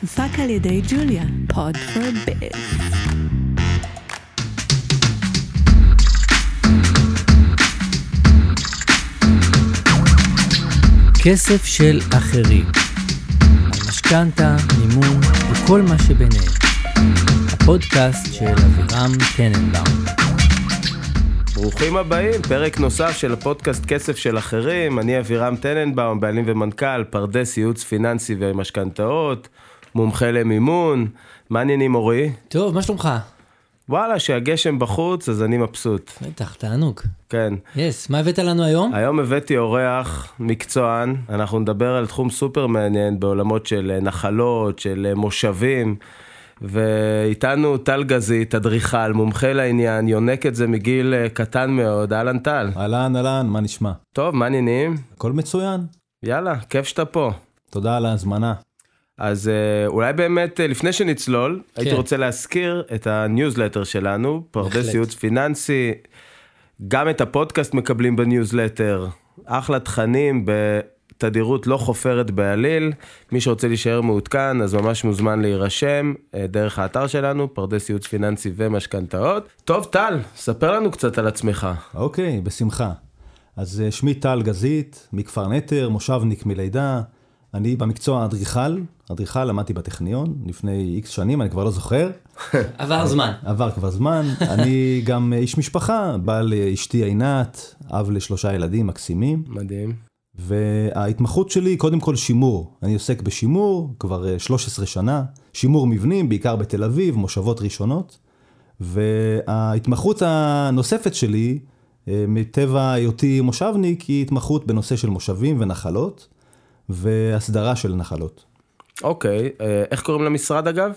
הופק על ידי Julia, Pod for Biz. כסף של אחרים. על משכנתה, מימון וכל מה שביניהם. הפודקאסט של אבירם טננבאום. ברוכים הבאים, פרק נוסף של הפודקאסט כסף של אחרים, אני אבירם טננבאום, בעלים ומנכ"ל, פרדס ייעוץ פיננסי ומשכנתאות, מומחה למימון, מה העניינים אורי? טוב, מה שלומך? וואלה, שהגשם בחוץ, אז אני מבסוט. בטח, תענוג. כן. יס, מה הבאת לנו היום? היום הבאתי אורח מקצוען, אנחנו נדבר על תחום סופר מעניין בעולמות של נחלות, של מושבים. ואיתנו טל גזית, אדריכל, מומחה לעניין, יונק את זה מגיל אה, קטן מאוד, אהלן טל. אהלן, אהלן, מה נשמע? טוב, מה העניינים? הכל מצוין. יאללה, כיף שאתה פה. תודה על ההזמנה. אז אה, אולי באמת, אה, לפני שנצלול, כן. הייתי רוצה להזכיר את הניוזלטר שלנו, פרדס ייעוץ פיננסי, גם את הפודקאסט מקבלים בניוזלטר, אחלה תכנים בתדירות לא חופרת בעליל, מי שרוצה להישאר מעודכן, אז ממש מוזמן להירשם אה, דרך האתר שלנו, פרדס ייעוץ פיננסי ומשכנתאות. טוב, טל, ספר לנו קצת על עצמך. אוקיי, בשמחה. אז שמי טל גזית, מכפר נטר, מושבניק מלידה. אני במקצוע אדריכל, אדריכל למדתי בטכניון לפני איקס שנים, אני כבר לא זוכר. עבר זמן. עבר כבר זמן. אני גם איש משפחה, בעל אשתי עינת, אב לשלושה ילדים מקסימים. מדהים. וההתמחות שלי היא קודם כל שימור. אני עוסק בשימור כבר 13 שנה, שימור מבנים, בעיקר בתל אביב, מושבות ראשונות. וההתמחות הנוספת שלי, אה, מטבע היותי מושבניק, היא התמחות בנושא של מושבים ונחלות. והסדרה של נחלות. אוקיי, אה, איך קוראים למשרד אגב?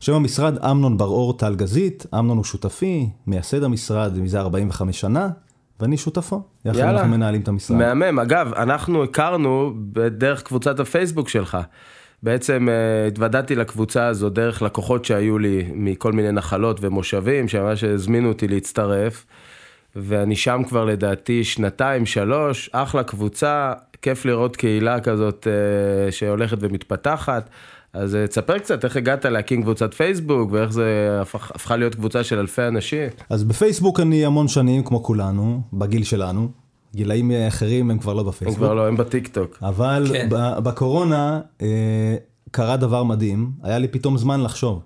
שם המשרד אמנון בר-אור טל גזית, אמנון הוא שותפי, מייסד המשרד מזה 45 שנה, ואני שותפו. יחד יאללה, אנחנו מנהלים את המשרד. מהמם, אגב, אנחנו הכרנו בדרך קבוצת הפייסבוק שלך. בעצם uh, התוודעתי לקבוצה הזו דרך לקוחות שהיו לי מכל מיני נחלות ומושבים, שממש הזמינו אותי להצטרף. ואני שם כבר לדעתי שנתיים, שלוש, אחלה קבוצה, כיף לראות קהילה כזאת אה, שהולכת ומתפתחת. אז אה, תספר קצת איך הגעת להקים קבוצת פייסבוק ואיך זה הפך, הפכה להיות קבוצה של אלפי אנשים. אז בפייסבוק אני המון שנים כמו כולנו, בגיל שלנו. גילאים אחרים הם כבר לא בפייסבוק. הם כבר לא, הם בטיק טוק. אבל כן. בקורונה אה, קרה דבר מדהים, היה לי פתאום זמן לחשוב.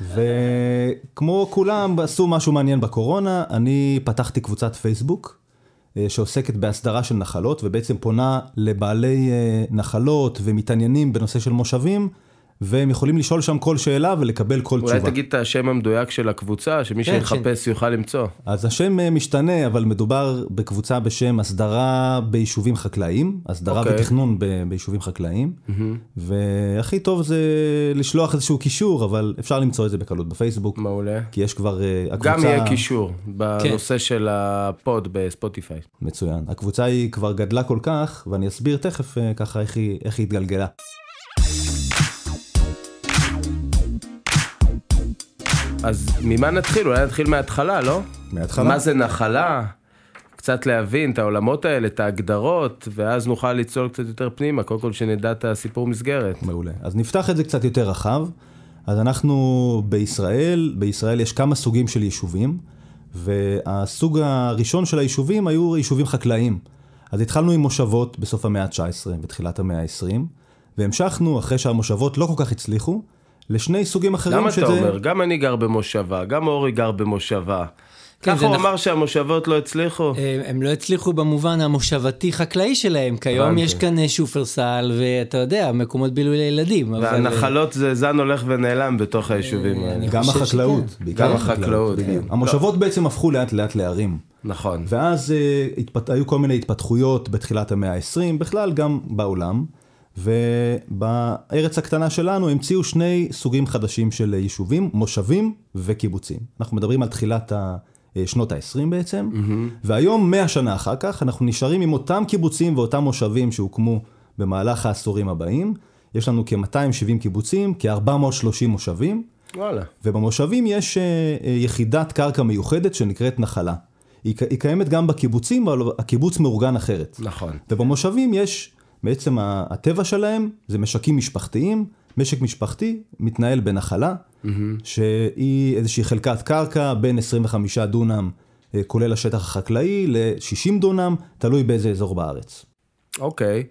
וכמו כולם עשו משהו מעניין בקורונה, אני פתחתי קבוצת פייסבוק אה, שעוסקת בהסדרה של נחלות ובעצם פונה לבעלי אה, נחלות ומתעניינים בנושא של מושבים. והם יכולים לשאול שם כל שאלה ולקבל כל אולי תשובה. אולי תגיד את השם המדויק של הקבוצה, שמי כן, שיחפש ש... יוכל למצוא. אז השם אה, משתנה, אבל מדובר בקבוצה בשם הסדרה ביישובים חקלאיים, הסדרה okay. אוקיי. ותכנון ב... ביישובים חקלאיים, mm-hmm. והכי טוב זה לשלוח איזשהו קישור, אבל אפשר למצוא את זה בקלות בפייסבוק. מעולה. כי יש כבר, אה, הקבוצה... גם יהיה קישור בנושא כן. של הפוד בספוטיפיי. מצוין. הקבוצה היא כבר גדלה כל כך, ואני אסביר תכף אה, ככה איך היא, איך היא התגלגלה. אז ממה נתחיל? אולי נתחיל מההתחלה, לא? מההתחלה. מה זה נחלה? קצת להבין את העולמות האלה, את ההגדרות, ואז נוכל לצלול קצת יותר פנימה, קודם כל שנדע את הסיפור מסגרת. מעולה. אז נפתח את זה קצת יותר רחב. אז אנחנו בישראל, בישראל יש כמה סוגים של יישובים, והסוג הראשון של היישובים היו יישובים חקלאיים. אז התחלנו עם מושבות בסוף המאה ה-19, בתחילת המאה ה-20, והמשכנו, אחרי שהמושבות לא כל כך הצליחו, לשני סוגים אחרים למה שזה... למה אתה אומר? גם אני גר במושבה, גם אורי גר במושבה. כן, ככה הוא נכ... אמר שהמושבות לא הצליחו. הם, הם לא הצליחו במובן המושבתי חקלאי שלהם, כיום יש כאן אה, שופרסל ואתה יודע, מקומות בילוי לילדים. והנחלות אבל... זה זן הולך ונעלם בתוך היישובים האלה. גם החקלאות. גם החקלאות. כן. המושבות בעצם הפכו לאט לאט לערים. נכון. ואז uh, התפת... היו כל מיני התפתחויות בתחילת המאה ה-20, בכלל גם בעולם. ובארץ הקטנה שלנו המציאו שני סוגים חדשים של יישובים, מושבים וקיבוצים. אנחנו מדברים על תחילת שנות ה-20 בעצם, mm-hmm. והיום, 100 שנה אחר כך, אנחנו נשארים עם אותם קיבוצים ואותם מושבים שהוקמו במהלך העשורים הבאים. יש לנו כ-270 קיבוצים, כ-430 מושבים. וואלה. ובמושבים יש uh, יחידת קרקע מיוחדת שנקראת נחלה. היא, היא קיימת גם בקיבוצים, אבל הקיבוץ מאורגן אחרת. נכון. ובמושבים יש בעצם הטבע שלהם זה משקים משפחתיים, משק משפחתי מתנהל בנחלה, שהיא איזושהי חלקת קרקע בין 25 דונם, אה, כולל השטח החקלאי, ל-60 דונם, תלוי באיזה אזור בארץ. אוקיי.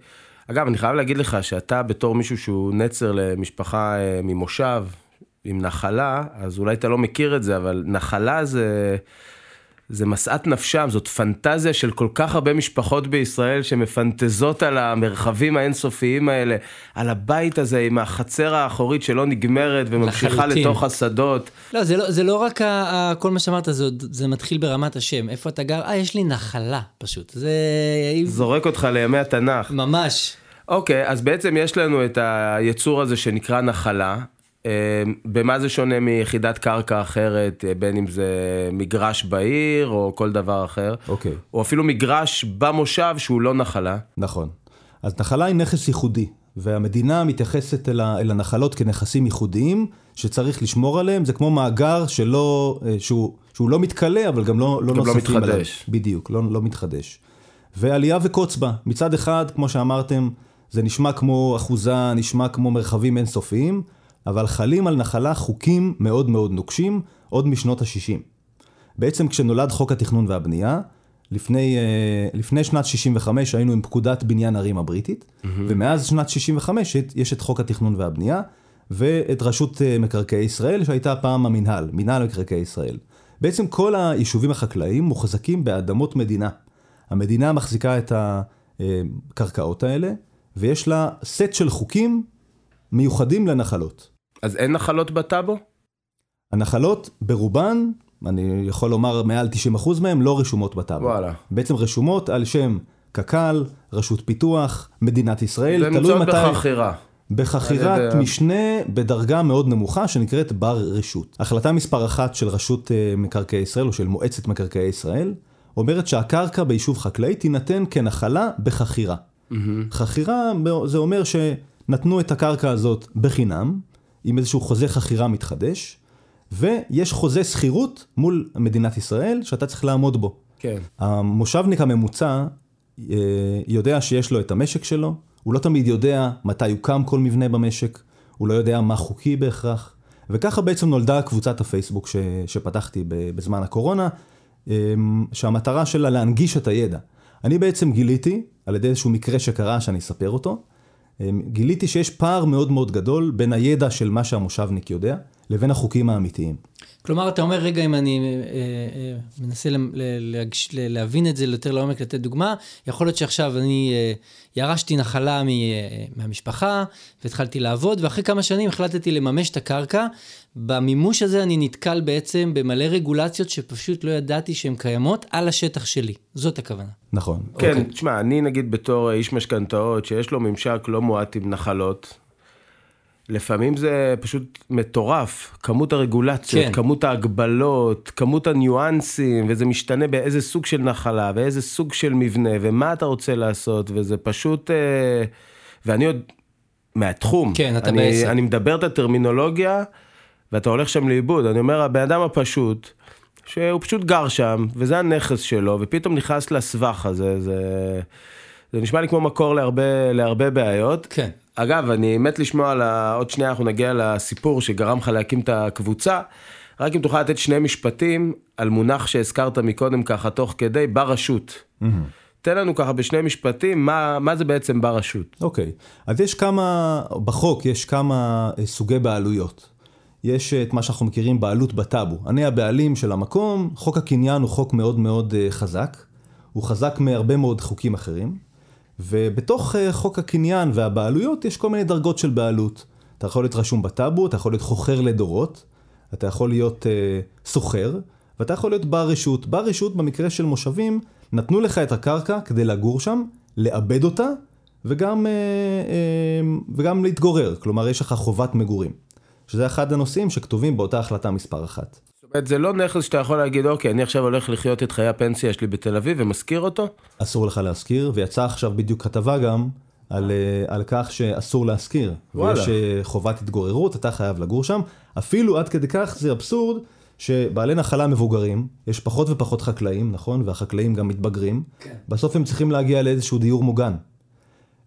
אגב, אני חייב להגיד לך שאתה בתור מישהו שהוא נצר למשפחה אה, ממושב עם נחלה, אז אולי אתה לא מכיר את זה, אבל נחלה זה... זה משאת נפשם, זאת פנטזיה של כל כך הרבה משפחות בישראל שמפנטזות על המרחבים האינסופיים האלה, על הבית הזה עם החצר האחורית שלא נגמרת וממשיכה לחלוטין. לתוך השדות. לא, זה לא, זה לא רק ה, ה, כל מה שאמרת, זה, זה מתחיל ברמת השם. איפה אתה גר? אה, יש לי נחלה, פשוט. זה... זורק אותך לימי התנ"ך. ממש. אוקיי, אז בעצם יש לנו את היצור הזה שנקרא נחלה. אה, במה זה שונה מיחידת קרקע אחרת, אה, בין אם זה מגרש בעיר או כל דבר אחר, אוקיי. או אפילו מגרש במושב שהוא לא נחלה. נכון. אז נחלה היא נכס ייחודי, והמדינה מתייחסת אל, ה, אל הנחלות כנכסים ייחודיים, שצריך לשמור עליהם, זה כמו מאגר שלא, אה, שהוא, שהוא לא מתכלה, אבל גם לא, לא גם לא נוספים עליו. מתחדש. בדיוק, לא, לא מתחדש. ועלייה וקוץ בה. מצד אחד, כמו שאמרתם, זה נשמע כמו אחוזה, נשמע כמו מרחבים אינסופיים, אבל חלים על נחלה חוקים מאוד מאוד נוקשים, עוד משנות ה-60. בעצם כשנולד חוק התכנון והבנייה, לפני, אה, לפני שנת 65 היינו עם פקודת בניין ערים הבריטית, mm-hmm. ומאז שנת 65 יש את חוק התכנון והבנייה, ואת רשות אה, מקרקעי ישראל, שהייתה פעם המינהל, מינהל מקרקעי ישראל. בעצם כל היישובים החקלאיים מוחזקים באדמות מדינה. המדינה מחזיקה את הקרקעות האלה, ויש לה סט של חוקים מיוחדים לנחלות. אז אין נחלות בטאבו? הנחלות ברובן, אני יכול לומר מעל 90% מהן, לא רשומות בטאבו. וואלה. בעצם רשומות על שם קק"ל, רשות פיתוח, מדינת ישראל, והן נמצאות בחכירה. על בחכירת ידי- משנה בדרגה מאוד נמוכה שנקראת בר רשות. החלטה מספר אחת של רשות אה, מקרקעי ישראל או של מועצת מקרקעי ישראל אומרת שהקרקע ביישוב חקלאי תינתן כנחלה בחכירה. חכירה זה אומר שנתנו את הקרקע הזאת בחינם, עם איזשהו חוזה חכירה מתחדש, ויש חוזה שכירות מול מדינת ישראל שאתה צריך לעמוד בו. כן. המושבניק הממוצע אה, יודע שיש לו את המשק שלו, הוא לא תמיד יודע מתי יוקם כל מבנה במשק, הוא לא יודע מה חוקי בהכרח, וככה בעצם נולדה קבוצת הפייסבוק ש, שפתחתי בזמן הקורונה, אה, שהמטרה שלה להנגיש את הידע. אני בעצם גיליתי, על ידי איזשהו מקרה שקרה שאני אספר אותו, גיליתי שיש פער מאוד מאוד גדול בין הידע של מה שהמושבניק יודע, לבין החוקים האמיתיים. כלומר, אתה אומר, רגע, אם אני אה, אה, מנסה ל- ל- להגש- ל- להבין את זה יותר לעומק, לתת דוגמה, יכול להיות שעכשיו אני אה, ירשתי נחלה מ- אה, מהמשפחה, והתחלתי לעבוד, ואחרי כמה שנים החלטתי לממש את הקרקע. במימוש הזה אני נתקל בעצם במלא רגולציות שפשוט לא ידעתי שהן קיימות על השטח שלי. זאת הכוונה. נכון. כן, אוקיי. תשמע, אני נגיד בתור איש משכנתאות, שיש לו ממשק לא מועט עם נחלות, לפעמים זה פשוט מטורף, כמות הרגולציות, כן. כמות ההגבלות, כמות הניואנסים, וזה משתנה באיזה סוג של נחלה, ואיזה סוג של מבנה, ומה אתה רוצה לעשות, וזה פשוט... אה, ואני עוד מהתחום. כן, אתה אני, בעסק. אני מדבר את הטרמינולוגיה, ואתה הולך שם לאיבוד. אני אומר, הבן אדם הפשוט, שהוא פשוט גר שם, וזה הנכס שלו, ופתאום נכנס לסבך הזה, זה, זה נשמע לי כמו מקור להרבה, להרבה בעיות. כן. אגב, אני מת לשמוע על ה... עוד שנייה אנחנו נגיע לסיפור שגרם לך להקים את הקבוצה. רק אם תוכל לתת שני משפטים על מונח שהזכרת מקודם ככה תוך כדי, ברשות. תן לנו ככה בשני משפטים, מה, מה זה בעצם ברשות? אוקיי, אז יש כמה, בחוק יש כמה אה, סוגי בעלויות. יש אה, את מה שאנחנו מכירים בעלות בטאבו. אני הבעלים של המקום, חוק הקניין הוא חוק מאוד מאוד אה, חזק. הוא חזק מהרבה מאוד חוקים אחרים. ובתוך אה, חוק הקניין והבעלויות יש כל מיני דרגות של בעלות. אתה יכול להיות רשום בטאבו, אתה יכול להיות חוכר לדורות, אתה יכול להיות אה, סוחר, ואתה יכול להיות בר רשות. בר רשות במקרה של מושבים, נתנו לך את הקרקע כדי לגור שם, לעבד אותה, וגם, אה, אה, וגם להתגורר. כלומר, יש לך חובת מגורים. שזה אחד הנושאים שכתובים באותה החלטה מספר אחת. אומרת, זה לא נכס שאתה יכול להגיד, אוקיי, אני עכשיו הולך לחיות את חיי הפנסיה שלי בתל אביב ומשכיר אותו? אסור לך להשכיר, ויצאה עכשיו בדיוק כתבה גם על, אה, על כך שאסור להשכיר. וואלה. ויש אה, חובת התגוררות, אתה חייב לגור שם. אפילו עד כדי כך זה אבסורד שבעלי נחלה מבוגרים, יש פחות ופחות חקלאים, נכון? והחקלאים גם מתבגרים. כן. בסוף הם צריכים להגיע לאיזשהו דיור מוגן.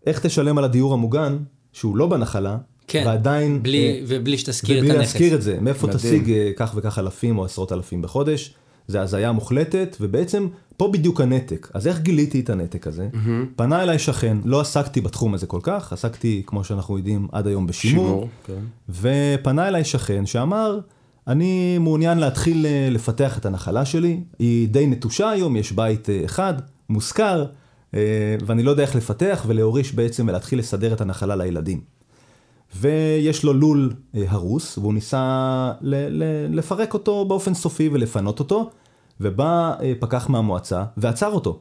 איך תשלם על הדיור המוגן, שהוא לא בנחלה, כן, ועדיין... בלי, אה, ובלי שתזכיר את ובלי הנכס. להזכיר את זה, מאיפה מדהים. תשיג אה, כך וכך אלפים או עשרות אלפים בחודש, זה הזיה מוחלטת, ובעצם פה בדיוק הנתק. אז איך גיליתי את הנתק הזה? פנה אליי שכן, לא עסקתי בתחום הזה כל כך, עסקתי, כמו שאנחנו יודעים, עד היום בשימור, שימור, כן. ופנה אליי שכן שאמר, אני מעוניין להתחיל אה, לפתח את הנחלה שלי, היא די נטושה היום, יש בית אחד, מושכר, ואני לא יודע איך לפתח ולהוריש בעצם ולהתחיל לסדר את הנחלה לילדים. ויש לו לול אה, הרוס, והוא ניסה ל- ל- לפרק אותו באופן סופי ולפנות אותו, ובא אה, פקח מהמועצה ועצר אותו.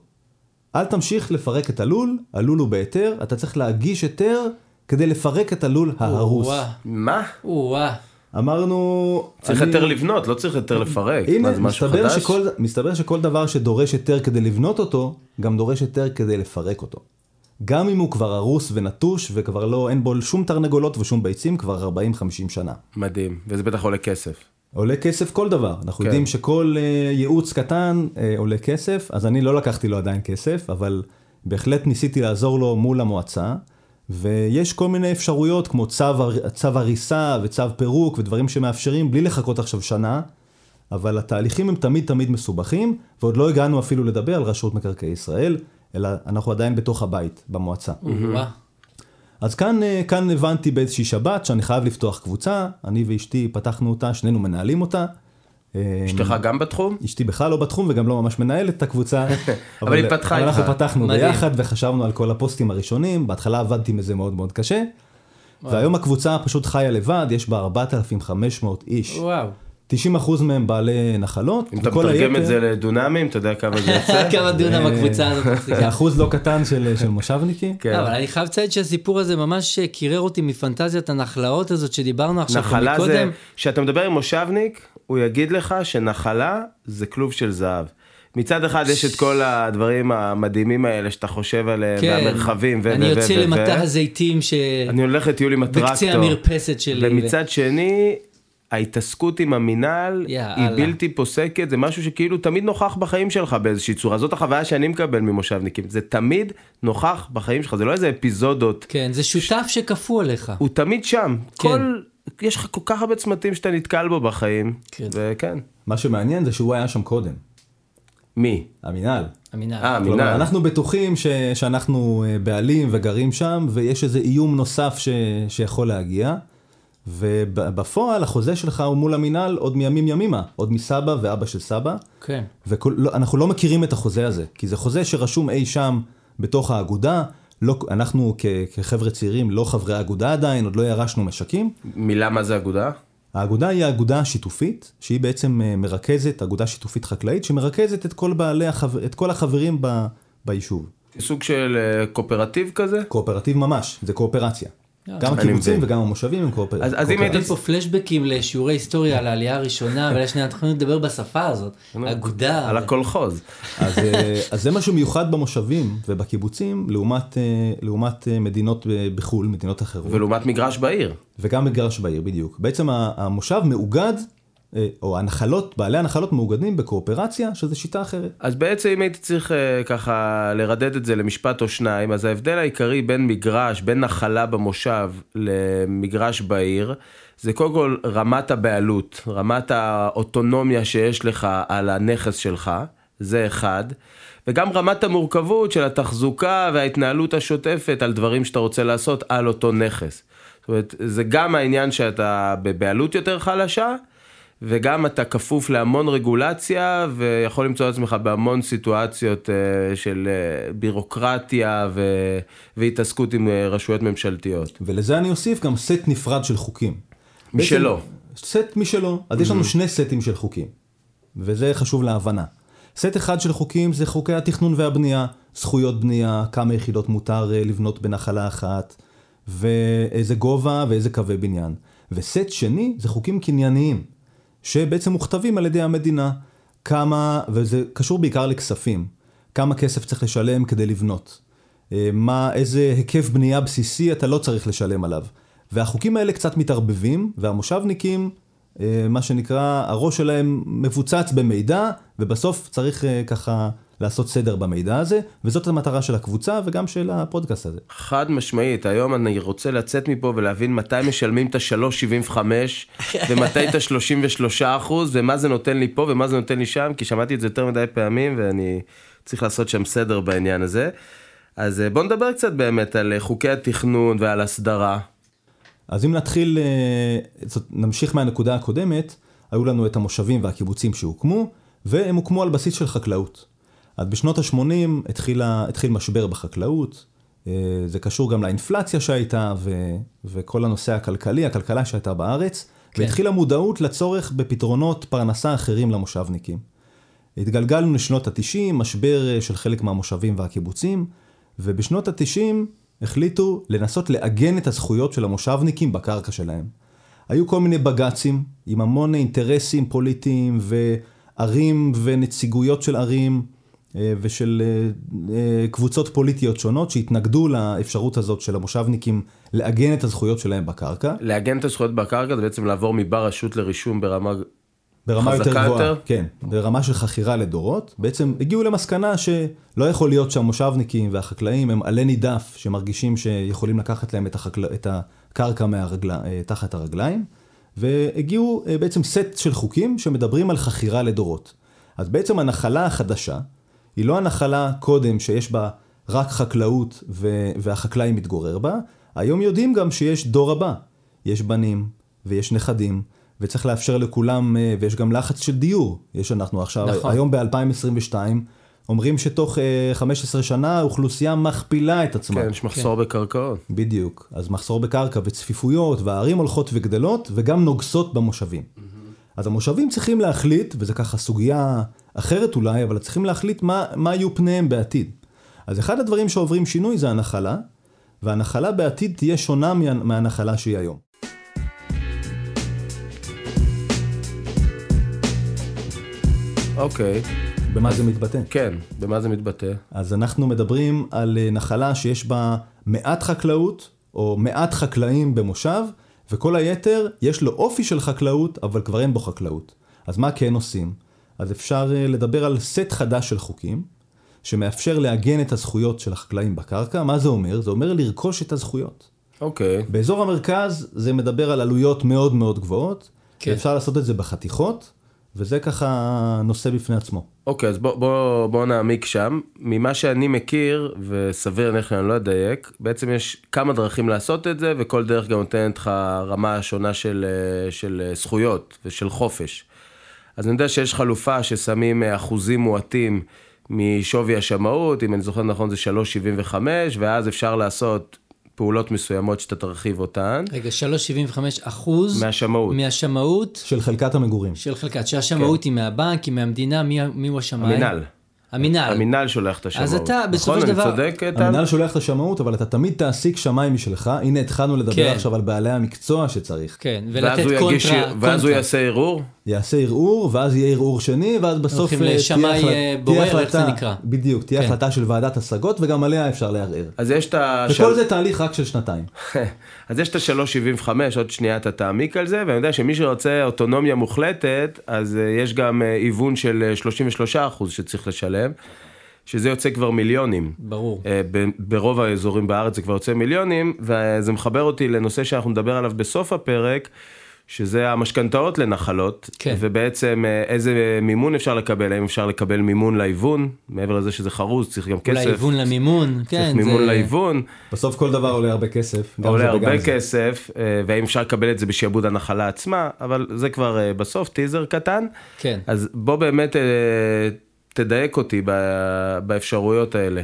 אל תמשיך לפרק את הלול, הלול הוא בהיתר, אתה צריך להגיש היתר כדי לפרק את הלול ההרוס. מה? אמרנו... צריך אני- היתר לבנות, לא צריך היתר לפרק. הנה, מה, זה משהו מסתבר חדש? שכל, מסתבר שכל דבר שדורש היתר כדי לבנות אותו, גם דורש היתר כדי לפרק אותו. גם אם הוא כבר הרוס ונטוש וכבר לא, אין בו שום תרנגולות ושום ביצים כבר 40-50 שנה. מדהים, וזה בטח עולה כסף. עולה כסף כל דבר, אנחנו כן. יודעים שכל uh, ייעוץ קטן uh, עולה כסף, אז אני לא לקחתי לו עדיין כסף, אבל בהחלט ניסיתי לעזור לו מול המועצה, ויש כל מיני אפשרויות כמו צו, צו הריסה וצו פירוק ודברים שמאפשרים בלי לחכות עכשיו שנה, אבל התהליכים הם תמיד תמיד מסובכים, ועוד לא הגענו אפילו לדבר על רשות מקרקעי ישראל, אלא אנחנו עדיין בתוך הבית, במועצה. אז כאן, אה, כאן הבנתי באיזושהי שבת שאני חייב לפתוח קבוצה, אני ואשתי פתחנו אותה, שנינו מנהלים אותה. אה, אשתך גם בתחום? אשתי בכלל לא בתחום וגם לא ממש מנהלת את הקבוצה. אבל היא פתחה איתך. אנחנו פתחנו מדהים. ביחד וחשבנו על כל הפוסטים הראשונים, בהתחלה עבדתי מזה מאוד מאוד קשה. והיום הקבוצה פשוט חיה לבד, יש בה 4,500 איש. וואו. 90% מהם בעלי נחלות. אם אתה מתרגם את זה לדונמים, אתה יודע כמה זה יוצא? כמה דונם אה, הקבוצה הזאת זה מחזיקה. אחוז לא קטן של מושבניקים. כן. לא, אבל אני חייב לציין שהסיפור הזה ממש קירר אותי מפנטזיית הנחלאות הזאת שדיברנו עכשיו נחלה זה, מקודם. כשאתה מדבר עם מושבניק, הוא יגיד לך שנחלה זה כלוב של זהב. מצד אחד יש את כל הדברים המדהימים האלה שאתה חושב עליהם, כן. והמרחבים, ו... אני יוצא למטע הזיתים ש... אני הולך לטיול עם הטרקטור. בקצה המרפסת שלי. ומצד שני, ההתעסקות עם המינהל יאללה. היא בלתי פוסקת, זה משהו שכאילו תמיד נוכח בחיים שלך באיזושהי צורה. זאת החוויה שאני מקבל ממושבניקים, זה תמיד נוכח בחיים שלך, זה לא איזה אפיזודות. כן, זה שותף שכפו עליך. הוא תמיד שם. כן. כל... יש לך כל כך הרבה צמתים שאתה נתקל בו בחיים. כן. וכן. מה שמעניין זה שהוא היה שם קודם, מי? המינהל. המינהל. אה, כלומר, מינהל. אנחנו בטוחים ש, שאנחנו אה, בעלים וגרים שם, ויש איזה איום נוסף ש, שיכול להגיע, ובפועל החוזה שלך הוא מול המינהל עוד מימים ימימה, עוד מסבא ואבא של סבא, כן. ואנחנו לא מכירים את החוזה הזה, כי זה חוזה שרשום אי שם בתוך האגודה, לא, אנחנו כ, כחבר'ה צעירים לא חברי האגודה עדיין, עוד לא ירשנו משקים. מילה מה זה אגודה? האגודה היא האגודה השיתופית, שהיא בעצם אה, מרכזת, אגודה שיתופית חקלאית, שמרכזת את כל, בעלי החבר, את כל החברים ב, ביישוב. סוג של אה, קואופרטיב כזה? קואופרטיב ממש, זה קואופרציה. גם אני הקיבוצים. וגם המושבים הם קואופר- אז- אז אם היית- יש פה פלשבקים לשיעורי היסטוריה על העלייה הראשונה, אבל שנייה, אנחנו יכולים לדבר בשפה הזאת. אגודה. על הקולחוז. אז, אה, אז זה משהו מיוחד במושבים ובקיבוצים, לעומת, אה, לעומת אה, מדינות בחו"ל, מדינות אחרות. ולעומת מגרש בעיר. וגם מגרש בעיר, בדיוק. בעצם המושב מאוגד, אה, או הנחלות, בעלי הנחלות מאוגדים בקואופרציה, שזו שיטה אחרת. אז בעצם אם הייתי צריך אה, ככה לרדד את זה למשפט או שניים, אז ההבדל העיקרי בין מגרש, בין נחלה במושב למגרש בעיר, זה קודם כל רמת הבעלות, רמת האוטונומיה שיש לך על הנכס שלך, זה אחד, וגם רמת המורכבות של התחזוקה וההתנהלות השוטפת על דברים שאתה רוצה לעשות על אותו נכס. זאת אומרת, זה גם העניין שאתה בבעלות יותר חלשה, וגם אתה כפוף להמון רגולציה ויכול למצוא את עצמך בהמון סיטואציות אה, של אה, בירוקרטיה ו... והתעסקות עם אה, רשויות ממשלתיות. ולזה אני אוסיף גם סט נפרד של חוקים. משלו. בעצם, סט משלו. אז יש לנו שני סטים של חוקים, וזה חשוב להבנה. סט אחד של חוקים זה חוקי התכנון והבנייה, זכויות בנייה, כמה יחידות מותר לבנות בנחלה אחת, ואיזה גובה ואיזה קווי בניין. וסט שני זה חוקים קנייניים, שבעצם מוכתבים על ידי המדינה. כמה, וזה קשור בעיקר לכספים, כמה כסף צריך לשלם כדי לבנות. אה, מה, איזה היקף בנייה בסיסי אתה לא צריך לשלם עליו. והחוקים האלה קצת מתערבבים, והמושבניקים, אה, מה שנקרא, הראש שלהם מבוצץ במידע, ובסוף צריך אה, ככה לעשות סדר במידע הזה, וזאת המטרה של הקבוצה וגם של הפודקאסט הזה. חד משמעית, היום אני רוצה לצאת מפה ולהבין מתי משלמים את ה-3.75 ומתי את ה-33 אחוז ומה זה נותן לי פה ומה זה נותן לי שם, כי שמעתי את זה יותר מדי פעמים ואני צריך לעשות שם סדר בעניין הזה. אז אה, בוא נדבר קצת באמת על אה, חוקי התכנון ועל הסדרה. אז אם נתחיל, אה, נמשיך מהנקודה הקודמת, היו לנו את המושבים והקיבוצים שהוקמו, והם הוקמו על בסיס של חקלאות. אז בשנות ה-80 התחילה, התחיל משבר בחקלאות, אה, זה קשור גם לאינפלציה שהייתה ו, וכל הנושא הכלכלי, הכלכלה שהייתה בארץ, כן. והתחילה מודעות לצורך בפתרונות פרנסה אחרים למושבניקים. התגלגלנו לשנות ה-90, משבר אה, של חלק מהמושבים והקיבוצים, ובשנות ה-90 החליטו לנסות לעגן את הזכויות של המושבניקים בקרקע שלהם. היו כל מיני בג"צים עם המון אינטרסים פוליטיים וערים ונציגויות של ערים ושל אה, אה, קבוצות פוליטיות שונות שהתנגדו לאפשרות הזאת של המושבניקים לעגן את הזכויות שלהם בקרקע. לעגן את הזכויות בקרקע זה בעצם לעבור מבר רשות לרישום ברמה ברמה יותר גבוהה, יותר? כן, ברמה של חכירה לדורות, בעצם הגיעו למסקנה שלא יכול להיות שהמושבניקים והחקלאים הם עלה נידף שמרגישים שיכולים לקחת להם את, החקל... את הקרקע מהרגל... תחת הרגליים, והגיעו בעצם סט של חוקים שמדברים על חכירה לדורות. אז בעצם הנחלה החדשה, היא לא הנחלה קודם שיש בה רק חקלאות ו... והחקלאי מתגורר בה, היום יודעים גם שיש דור הבא. יש בנים ויש נכדים, וצריך לאפשר לכולם, אה, ויש גם לחץ של דיור. יש אנחנו עכשיו, נכון. היום ב-2022, אומרים שתוך 15 אה, שנה האוכלוסייה מכפילה את עצמה. כן, יש מחסור כן. בקרקעות. בדיוק. אז מחסור בקרקע וצפיפויות, והערים הולכות וגדלות, וגם נוגסות במושבים. Mm-hmm. אז המושבים צריכים להחליט, וזה ככה סוגיה אחרת אולי, אבל צריכים להחליט מה, מה יהיו פניהם בעתיד. אז אחד הדברים שעוברים שינוי זה הנחלה, והנחלה בעתיד תהיה שונה מה, מהנחלה שהיא היום. אוקיי. במה זה מתבטא? כן, במה זה מתבטא? אז אנחנו מדברים על אה, נחלה שיש בה מעט חקלאות, או מעט חקלאים במושב, וכל היתר יש לו אופי של חקלאות, אבל כבר אין בו חקלאות. אז מה כן עושים? אז אפשר אה, לדבר על סט חדש של חוקים, שמאפשר לעגן את הזכויות של החקלאים בקרקע. מה זה אומר? זה אומר לרכוש את הזכויות. אוקיי. Okay. באזור המרכז זה מדבר על עלויות מאוד מאוד גבוהות, כן. אפשר לעשות את זה בחתיכות, וזה ככה נושא בפני עצמו. אוקיי, okay, אז בוא, בוא, בוא נעמיק שם. ממה שאני מכיר, וסביר להניח אני לא אדייק, בעצם יש כמה דרכים לעשות את זה, וכל דרך גם נותנת לך רמה שונה של, אה, של אה, זכויות ושל חופש. אז אני יודע שיש חלופה ששמים אה, אחוזים מועטים משווי השמאות, אם אני זוכר נכון זה 3.75, ואז אפשר לעשות פעולות מסוימות שאתה תרחיב אותן. רגע, 3.75 אחוז. מהשמאות. מהשמאות. של חלקת המגורים. של חלקת, שהשמאות כן. היא מהבנק, היא מהמדינה, מי, מי הוא השמאי? המינהל. המינהל. המינהל שולח את השמאות. אז אתה, בסופו נכון, של דבר... נכון, אני צודק, איתן? המינהל שולח את השמאות, אבל אתה תמיד תעסיק שמאי משלך. הנה, התחלנו לדבר כן. עכשיו על בעלי המקצוע שצריך. כן, ולתת קונטרה. יגיש, ואז הוא יעשה ערעור? יעשה ערעור, ואז יהיה ערעור שני, ואז בסוף תהיה לשמאי בורר, איך זה נקרא. בדיוק, תהיה כן. החלטה של ועדת השגות, וגם עליה אפשר לערער. אז יש את ה... וכל של... זה תהליך רק של שנתיים. אז יש את ה-375, עוד שנייה אתה תעמיק על זה, ואני יודע שמי שרוצה אוטונומיה מוחלטת, אז אה, יש גם אה, היוון של 33% אה, שצריך לשלם. שזה יוצא כבר מיליונים. ברור. ברוב האזורים בארץ זה כבר יוצא מיליונים, וזה מחבר אותי לנושא שאנחנו נדבר עליו בסוף הפרק, שזה המשכנתאות לנחלות, כן. ובעצם אה, איזה מימון אפשר לקבל, האם אפשר לקבל מימון להיוון, מעבר לזה שזה חרוז, צריך גם כסף. אולי היוון למימון, כן. צריך מימון זה... להיוון. בסוף כל דבר עולה הרבה כסף. עולה הרבה כסף, זה. אה, והאם אפשר לקבל את זה בשעבוד הנחלה עצמה, אבל זה כבר אה, בסוף טיזר קטן. כן. אז בוא באמת תדייק אותי באפשרויות האלה.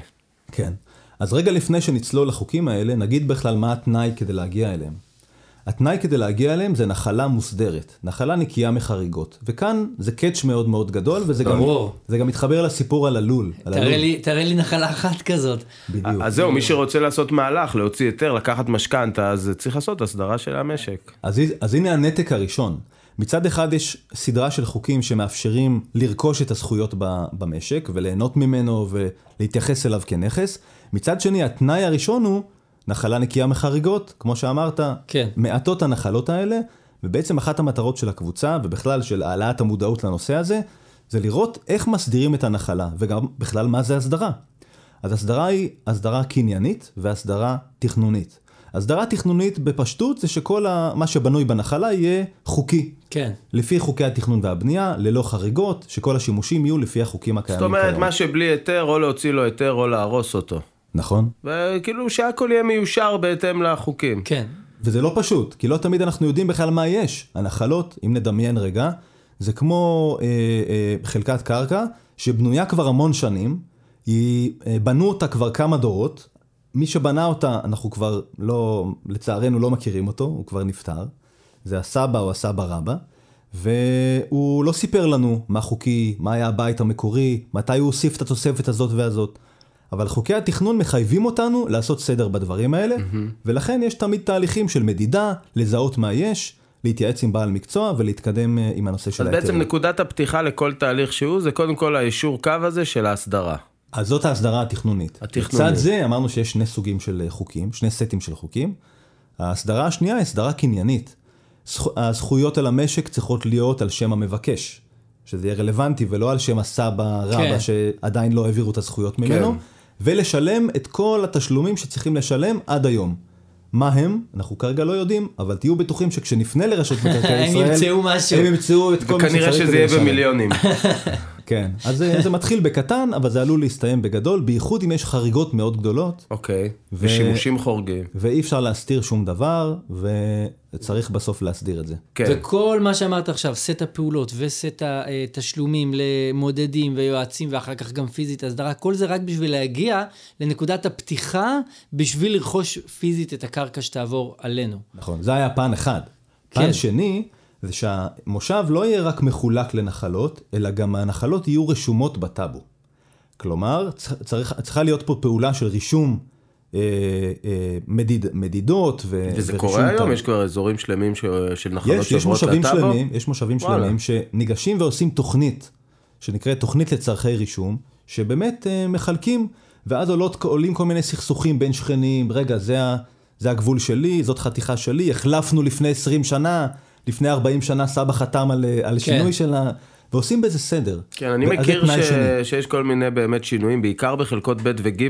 כן. אז רגע לפני שנצלול לחוקים האלה, נגיד בכלל מה התנאי כדי להגיע אליהם. התנאי כדי להגיע אליהם זה נחלה מוסדרת, נחלה נקייה מחריגות. וכאן זה קאץ' מאוד מאוד גדול, וזה גם, גם מתחבר לסיפור על הלול. על תראה, הלול. לי, תראה לי נחלה אחת כזאת. בדיוק. אז זהו, מי שרוצה לעשות מהלך, להוציא היתר, לקחת משכנתה, אז צריך לעשות הסדרה של המשק. אז, אז הנה הנתק הראשון. מצד אחד יש סדרה של חוקים שמאפשרים לרכוש את הזכויות במשק וליהנות ממנו ולהתייחס אליו כנכס. מצד שני, התנאי הראשון הוא נחלה נקייה מחריגות, כמו שאמרת, כן. מעטות הנחלות האלה, ובעצם אחת המטרות של הקבוצה, ובכלל של העלאת המודעות לנושא הזה, זה לראות איך מסדירים את הנחלה, וגם בכלל מה זה הסדרה. אז הסדרה היא הסדרה קניינית והסדרה תכנונית. הסדרה תכנונית בפשטות זה שכל ה... מה שבנוי בנחלה יהיה חוקי. כן. לפי חוקי התכנון והבנייה, ללא חריגות, שכל השימושים יהיו לפי החוקים הקיימים זאת אומרת, כיום. מה שבלי היתר, או להוציא לו היתר או להרוס אותו. נכון. וכאילו שהכל יהיה מיושר בהתאם לחוקים. כן. וזה לא פשוט, כי לא תמיד אנחנו יודעים בכלל מה יש. הנחלות, אם נדמיין רגע, זה כמו אה, אה, חלקת קרקע שבנויה כבר המון שנים, היא, אה, בנו אותה כבר כמה דורות, מי שבנה אותה, אנחנו כבר לא, לצערנו לא מכירים אותו, הוא כבר נפטר, זה הסבא או הסבא רבא, והוא לא סיפר לנו מה חוקי, מה היה הבית המקורי, מתי הוא הוסיף את התוספת הזאת והזאת. אבל חוקי התכנון מחייבים אותנו לעשות סדר בדברים האלה, mm-hmm. ולכן יש תמיד תהליכים של מדידה, לזהות מה יש, להתייעץ עם בעל מקצוע ולהתקדם אה, עם הנושא של אז ההיתרים. בעצם נקודת הפתיחה לכל תהליך שהוא, זה קודם כל האישור קו הזה של ההסדרה. אז זאת ההסדרה התכנונית. התכנונית. לצד זה אמרנו שיש שני סוגים של אה, חוקים, שני סטים של חוקים. ההסדרה השנייה היא הסדרה קניינית. זכו- הזכויות על המשק צריכות להיות על שם המבקש, שזה יהיה רלוונטי ולא על שם הסבא רבא כן. שעדיין לא העבירו את הזכויות ממנו, כן. ולשלם את כל התשלומים שצריכים לשלם עד היום. מה הם? אנחנו כרגע לא יודעים, אבל תהיו בטוחים שכשנפנה לרשות מקרקעי הם ישראל, ימצאו משהו. הם ימצאו את כל מה וכנראה שצריך שזה כדי יהיה לשלם. במיליונים. כן, אז זה, זה מתחיל בקטן, אבל זה עלול להסתיים בגדול, בייחוד אם יש חריגות מאוד גדולות, אוקיי. ו- ושימושים חורגים. ואי אפשר להסתיר שום דבר, וצריך בסוף להסדיר את זה. כן. וכל מה שאמרת עכשיו, סט הפעולות וסט התשלומים למודדים ויועצים ואחר כך גם פיזית הסדרה, כל זה רק בשביל להגיע לנקודת הפתיחה בשביל לרכוש פיזית את הקרקע שתעבור עלינו. נכון, זה היה פן אחד. פן כן. שני, זה שהמושב לא יהיה רק מחולק לנחלות, אלא גם הנחלות יהיו רשומות בטאבו. כלומר, צריך, צריכה להיות פה פעולה של רישום אה, אה, מדיד, מדידות ו, וזה קורה היום? טאבו. יש כבר אזורים שלמים ש- של נחלות יש, יש מושבים לטאבו? שלמים, יש מושבים וואלה. שלמים שניגשים ועושים תוכנית, שנקראת תוכנית לצורכי רישום, שבאמת אה, מחלקים, ואז עולות, עולים כל מיני סכסוכים בין שכנים, רגע, זה, ה, זה הגבול שלי, זאת חתיכה שלי, החלפנו לפני 20 שנה, לפני 40 שנה סבא חתם על, אה, על שינוי שלה, ועושים בזה סדר. כן, אני מכיר ש... שני. שיש כל מיני באמת שינויים, בעיקר בחלקות ב' וג'.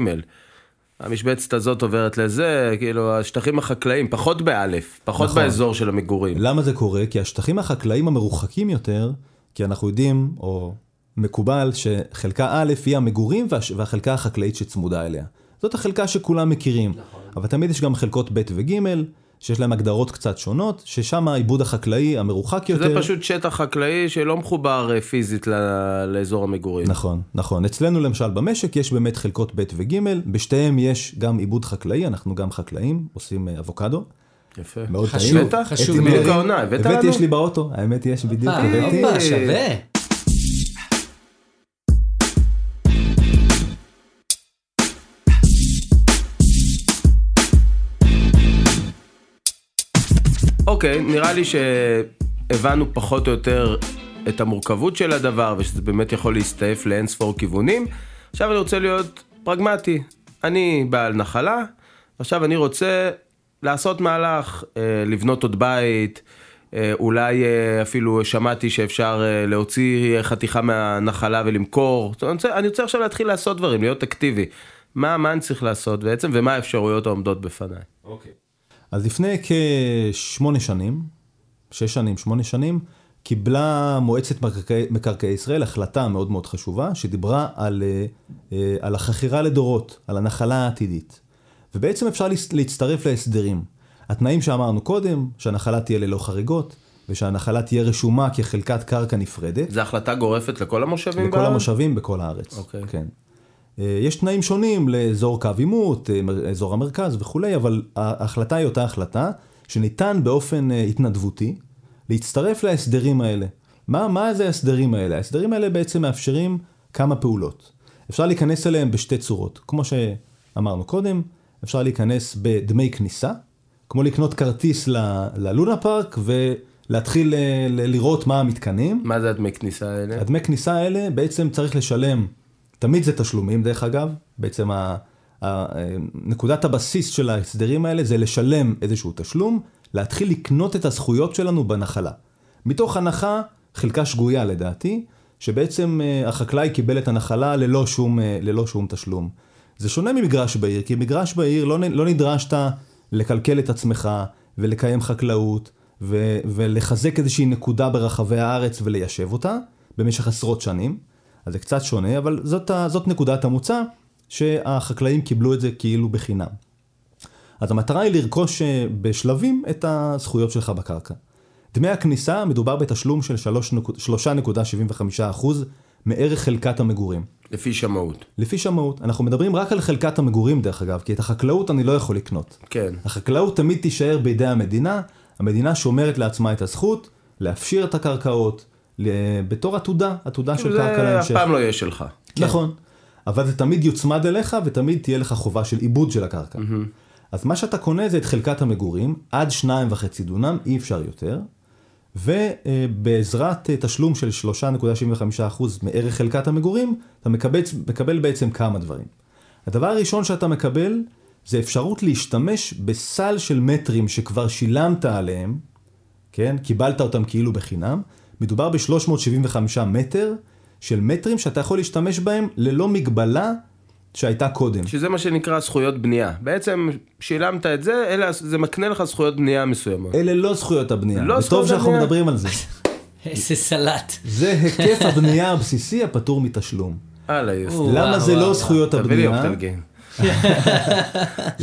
המשבצת הזאת עוברת לזה, כאילו השטחים החקלאיים, פחות באלף, פחות נכון. באזור של המגורים. למה זה קורה? כי השטחים החקלאיים המרוחקים יותר, כי אנחנו יודעים, או מקובל, שחלקה א' היא המגורים והש- והחלקה החקלאית שצמודה אליה. זאת החלקה שכולם מכירים. נכון. אבל תמיד יש גם חלקות ב' וג', שיש להם הגדרות קצת שונות, ששם העיבוד החקלאי המרוחק יותר... זה פשוט שטח חקלאי שלא מחובר אה, פיזית ל- לאזור המגורים. נכון, נכון. אצלנו למשל במשק יש באמת חלקות ב' וג', בשתיהם יש גם עיבוד חקלאי, אנחנו גם חקלאים, עושים אה, אבוקדו. יפה. מאוד חשוב, טעים. חשוב מאוד. בדיוק העונה, הבאת הבאתי, לנו? יש לי באוטו, האמת יש בדיוק, אה, הבאתי. שווה. אוקיי, נראה לי שהבנו פחות או יותר את המורכבות של הדבר, ושזה באמת יכול להסתעף לאין ספור כיוונים. עכשיו אני רוצה להיות פרגמטי. אני בעל נחלה, עכשיו אני רוצה לעשות מהלך, אה, לבנות עוד בית, אה, אולי אה, אפילו שמעתי שאפשר להוציא חתיכה מהנחלה ולמכור. אני רוצה, אני רוצה עכשיו להתחיל לעשות דברים, להיות אקטיבי. מה, מה אני צריך לעשות בעצם, ומה האפשרויות העומדות בפניי. אז לפני כשמונה שנים, שש שנים, שמונה שנים, קיבלה מועצת מקרקעי, מקרקעי ישראל החלטה מאוד מאוד חשובה, שדיברה על, אה, אה, על החכירה לדורות, על הנחלה העתידית. ובעצם אפשר להצטרף להסדרים. התנאים שאמרנו קודם, שהנחלה תהיה ללא חריגות, ושהנחלה תהיה רשומה כחלקת קרקע נפרדת, זו החלטה גורפת לכל המושבים לכל בארץ? המושבים בכל הארץ. אוקיי. כן. אה, יש תנאים שונים לאזור קו עימות, אה, אזור המרכז וכולי, אבל ההחלטה היא אותה החלטה, שניתן באופן אה, התנדבותי להצטרף להסדרים האלה. מה, מה זה ההסדרים האלה? ההסדרים האלה בעצם מאפשרים כמה פעולות. אפשר להיכנס אליהם בשתי צורות. כמו שאמרנו קודם, אפשר להיכנס בדמי כניסה, כמו לקנות כרטיס ל- ללונה פארק ולהתחיל אה, ל- לראות מה המתקנים. מה זה הדמי כניסה האלה? הדמי כניסה האלה בעצם צריך לשלם, תמיד זה תשלומים דרך אגב, בעצם ה, ה, נקודת הבסיס של ההסדרים האלה זה לשלם איזשהו תשלום, להתחיל לקנות את הזכויות שלנו בנחלה. מתוך הנחה, חלקה שגויה לדעתי, שבעצם אה, החקלאי קיבל את הנחלה ללא שום, אה, ללא שום תשלום. זה שונה ממגרש בעיר, כי מגרש בעיר לא, לא נדרשת לקלקל את עצמך ולקיים חקלאות ו, ולחזק איזושהי נקודה ברחבי הארץ וליישב אותה במשך עשרות שנים. אז זה קצת שונה, אבל זאת, זאת נקודת המוצא שהחקלאים קיבלו את זה כאילו בחינם. אז המטרה היא לרכוש אה, בשלבים את הזכויות שלך בקרקע. דמי הכניסה, מדובר בתשלום של 3.75% מערך חלקת המגורים. לפי שמאות. לפי שמאות, אנחנו מדברים רק על חלקת המגורים דרך אגב, כי את החקלאות אני לא יכול לקנות. כן. החקלאות תמיד תישאר בידי המדינה, המדינה שומרת לעצמה את הזכות להפשיר את הקרקעות בתור עתודה, עתודה של קרקע זה אף להמשך. פעם לא יהיה שלך. נכון. אבל זה תמיד יוצמד אליך ותמיד תהיה לך חובה של עיבוד של הקרקע. אז מה שאתה קונה זה את חלקת המגורים, עד שניים וחצי דונם, אי אפשר יותר. ובעזרת אה, תשלום של 3.75% מערך חלקת המגורים, אתה מקבל, מקבל בעצם כמה דברים. הדבר הראשון שאתה מקבל זה אפשרות להשתמש בסל של מטרים שכבר שילמת עליהם, כן? קיבלת אותם כאילו בחינם. מדובר ב-375 מטר של מטרים שאתה יכול להשתמש בהם ללא מגבלה שהייתה קודם. שזה מה שנקרא זכויות בנייה. בעצם שילמת את זה, אלה, זה מקנה לך זכויות בנייה מסוימות. אלה לא זכויות הבנייה. לא וטוב זכויות שאנחנו הבנייה. מדברים על זה. איזה סלט. זה היקף הבנייה הבסיסי הפטור מתשלום. הלאה, יוסי. למה זה לא. זכויות תביא לי הבנייה? אופטלגין.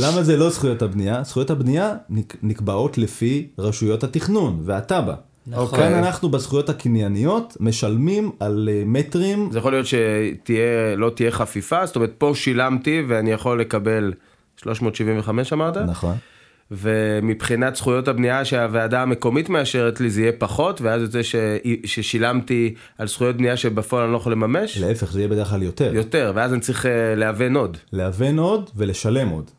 למה זה לא זכויות הבנייה? זכויות הבנייה נק- נקבעות לפי רשויות התכנון והתב"ע. נכון. כאן אנחנו בזכויות הקנייניות משלמים על אה, מטרים, זה יכול להיות שתהיה, לא תהיה חפיפה, זאת אומרת פה שילמתי ואני יכול לקבל 375 אמרת? נכון. ומבחינת זכויות הבנייה שהוועדה המקומית מאשרת לי זה יהיה פחות, ואז יוצא ש... ששילמתי על זכויות בנייה שבפועל אני לא יכול לממש, להפך, זה יהיה בדרך כלל יותר. יותר, ואז אני צריך אה, להוון עוד. להוון עוד ולשלם עוד.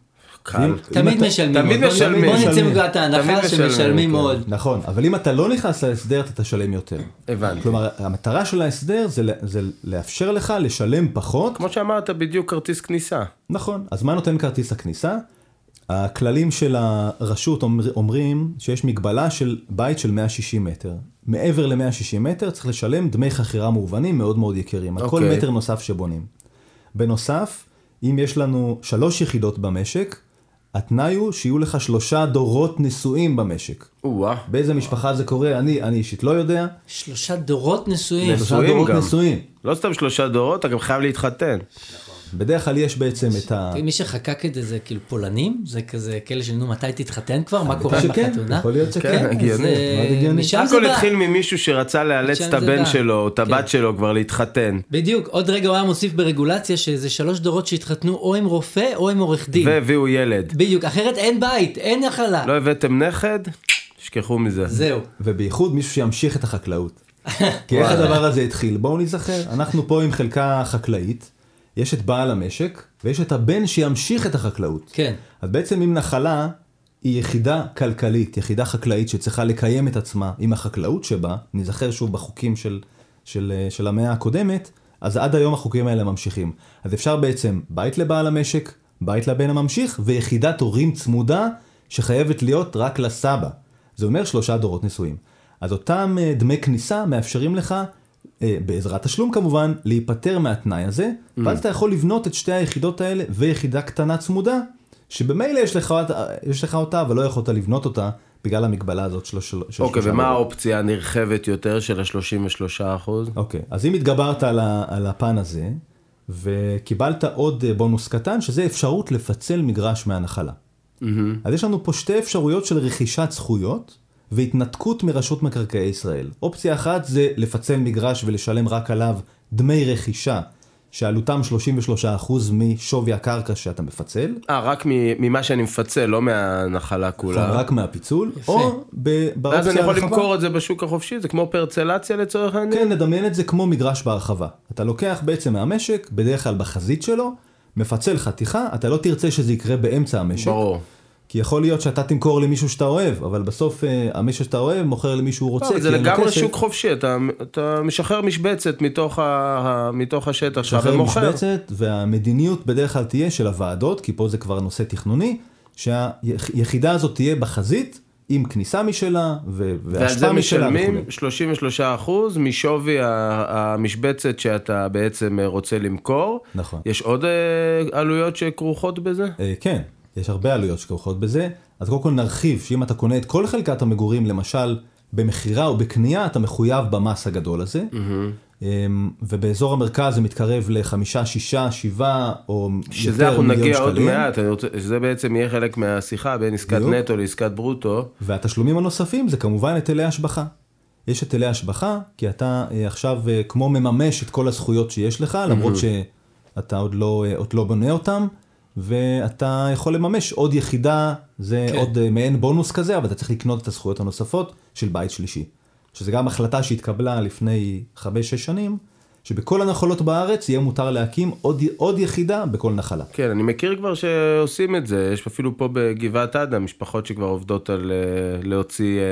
קל. תמיד משלמים תמיד משלמים. בוא נצא. מנקודת תמיד ההנחה משלמים, שמשלמים. עוד. נכון, אבל אם אתה לא נכנס להסדר אתה תשלם יותר. הבנתי. כלומר, המטרה של ההסדר זה, זה לאפשר לך לשלם פחות. כמו שאמרת, בדיוק כרטיס כניסה. נכון. אז מה נותן כרטיס הכניסה? הכללים של הרשות אומר- אומרים שיש מגבלה של בית של 160 מטר. מעבר ל-160 מטר צריך לשלם דמי חכירה מהוונים מאוד מאוד יקרים, על כל אוקיי. מטר נוסף שבונים. בנוסף, אם יש לנו שלוש יחידות במשק, התנאי הוא שיהיו לך שלושה דורות נשואים במשק. או-אה. באיזה משפחה זה קורה, אני, אני אישית לא יודע. שלושה דורות נשואים. שלושה נשואים דורות גם. נשואים. לא סתם שלושה דורות, אתה גם חייב להתחתן. בדרך כלל יש בעצם את ה... מי שחקק את זה זה כאילו פולנים? זה כזה כאלה שנו מתי תתחתן כבר? מה קורה שכן, בחתונה? יכול להיות שכן. כן, הגיוני. אה, הכל. התחיל ממישהו שרצה לאלץ את זה הבן. שלו, או את הבת כן. שלו כבר להתחתן. בדיוק, עוד רגע הוא היה מוסיף ברגולציה שזה שלוש דורות שהתחתנו או עם רופא או עם עורך דין. והביאו ילד. בדיוק, אחרת אין בית, אין נחלה. לא הבאתם נכד? תשכחו מזה. זהו. ובייחוד מישהו שימשיך את החקלאות. כי איך הדבר הזה התחיל? בואו נזכר, אנחנו פה עם חלקה חקלאית, יש את בעל המשק, ויש את הבן שימשיך את החקלאות. כן. אז בעצם אם נחלה היא יחידה כלכלית, יחידה חקלאית שצריכה לקיים את עצמה עם החקלאות שבה, נזכר שוב בחוקים של, של, של המאה הקודמת, אז עד היום החוקים האלה ממשיכים. אז אפשר בעצם בית לבעל המשק, בית לבן הממשיך, ויחידת הורים צמודה שחייבת להיות רק לסבא. זה אומר שלושה דורות נשואים. אז אותם אה, דמי כניסה מאפשרים לך, בעזרת תשלום כמובן, להיפטר מהתנאי הזה, ואז אתה יכול לבנות את שתי היחידות האלה ויחידה קטנה צמודה, שבמילא יש לך, יש לך אותה, אבל לא יכולת לבנות אותה בגלל המגבלה הזאת של, של, של אוקיי, שלושה ומה דורות. האופציה הנרחבת יותר של ה-33 אחוז? אוקיי, אז אם התגברת על, ה, על הפן הזה, וקיבלת עוד אה, בונוס קטן, שזה אפשרות לפצל מגרש מהנחלה. אז יש לנו פה שתי אפשרויות של רכישת זכויות והתנתקות מרשות מקרקעי ישראל. אופציה אחת זה לפצל מגרש ולשלם רק עליו דמי רכישה, שעלותם 33% משווי הקרקע שאתה מפצל, אה, רק מ- ממה שאני מפצל, לא מהנחלה כולה. רק מהפיצול, יפה. או באופציה ואז אני יכול הרחבה. למכור את זה בשוק החופשי, זה כמו פרצלציה לצורך העניין? כן, נדמיין את זה כמו מגרש בהרחבה. אתה לוקח בעצם מהמשק, בדרך כלל בחזית שלו, מפצל חתיכה, אתה לא תרצה שזה יקרה באמצע המשק. ברור. כי יכול להיות שאתה תמכור למישהו שאתה אוהב, אבל בסוף אה, המשק שאתה אוהב מוכר למישהו רוצה. לא, זה לגמרי. שוק חופשי, אתה, אתה משחרר משבצת מתוך, ה, מתוך השטח שלך ומוכר. משבצת, והמדיניות בדרך כלל תהיה של הוועדות, כי פה זה כבר נושא תכנוני, שהיחידה הזאת תהיה בחזית, עם כניסה משלה ו- ועל זה והשפעה משלה משלמים וכולי. 33 אחוז משווי ה- המשבצת שאתה בעצם אה, רוצה למכור. נכון. יש עוד אה, עלויות שכרוכות בזה? כן, יש הרבה עלויות שכרוכות בזה. אז קודם כל נרחיב שאם אתה קונה את כל חלקת המגורים, למשל במכירה או בקנייה, אתה מחויב במס הגדול הזה. אמ, ובאזור המרכז זה מתקרב לחמישה, שישה, שבעה או שזה יותר אנחנו מיליון נגיע עוד שקלים. מעט, רוצה, שזה בעצם יהיה חלק מהשיחה בין עסקת בדיוק. נטו לעסקת ברוטו. והתשלומים הנוספים זה כמובן היטלי השבחה. יש היטלי השבחה, כי אתה אה, עכשיו אה, כמו מממש את כל הזכויות שיש לך, למרות שאתה עוד לא, אה, עוד לא בונה אותם, ואתה יכול לממש עוד יחידה, זה כן. עוד אה, מעין בונוס כזה, אבל אתה צריך לקנות את הזכויות הנוספות של בית שלישי. שזה גם החלטה שהתקבלה לפני 5-6 שנים, שבכל הנחלות בארץ יהיה מותר להקים עוד, עוד יחידה בכל נחלה. כן, אני מכיר כבר שעושים את זה, יש אפילו פה בגבעת עדה משפחות שכבר עובדות על אה, להוציא אה,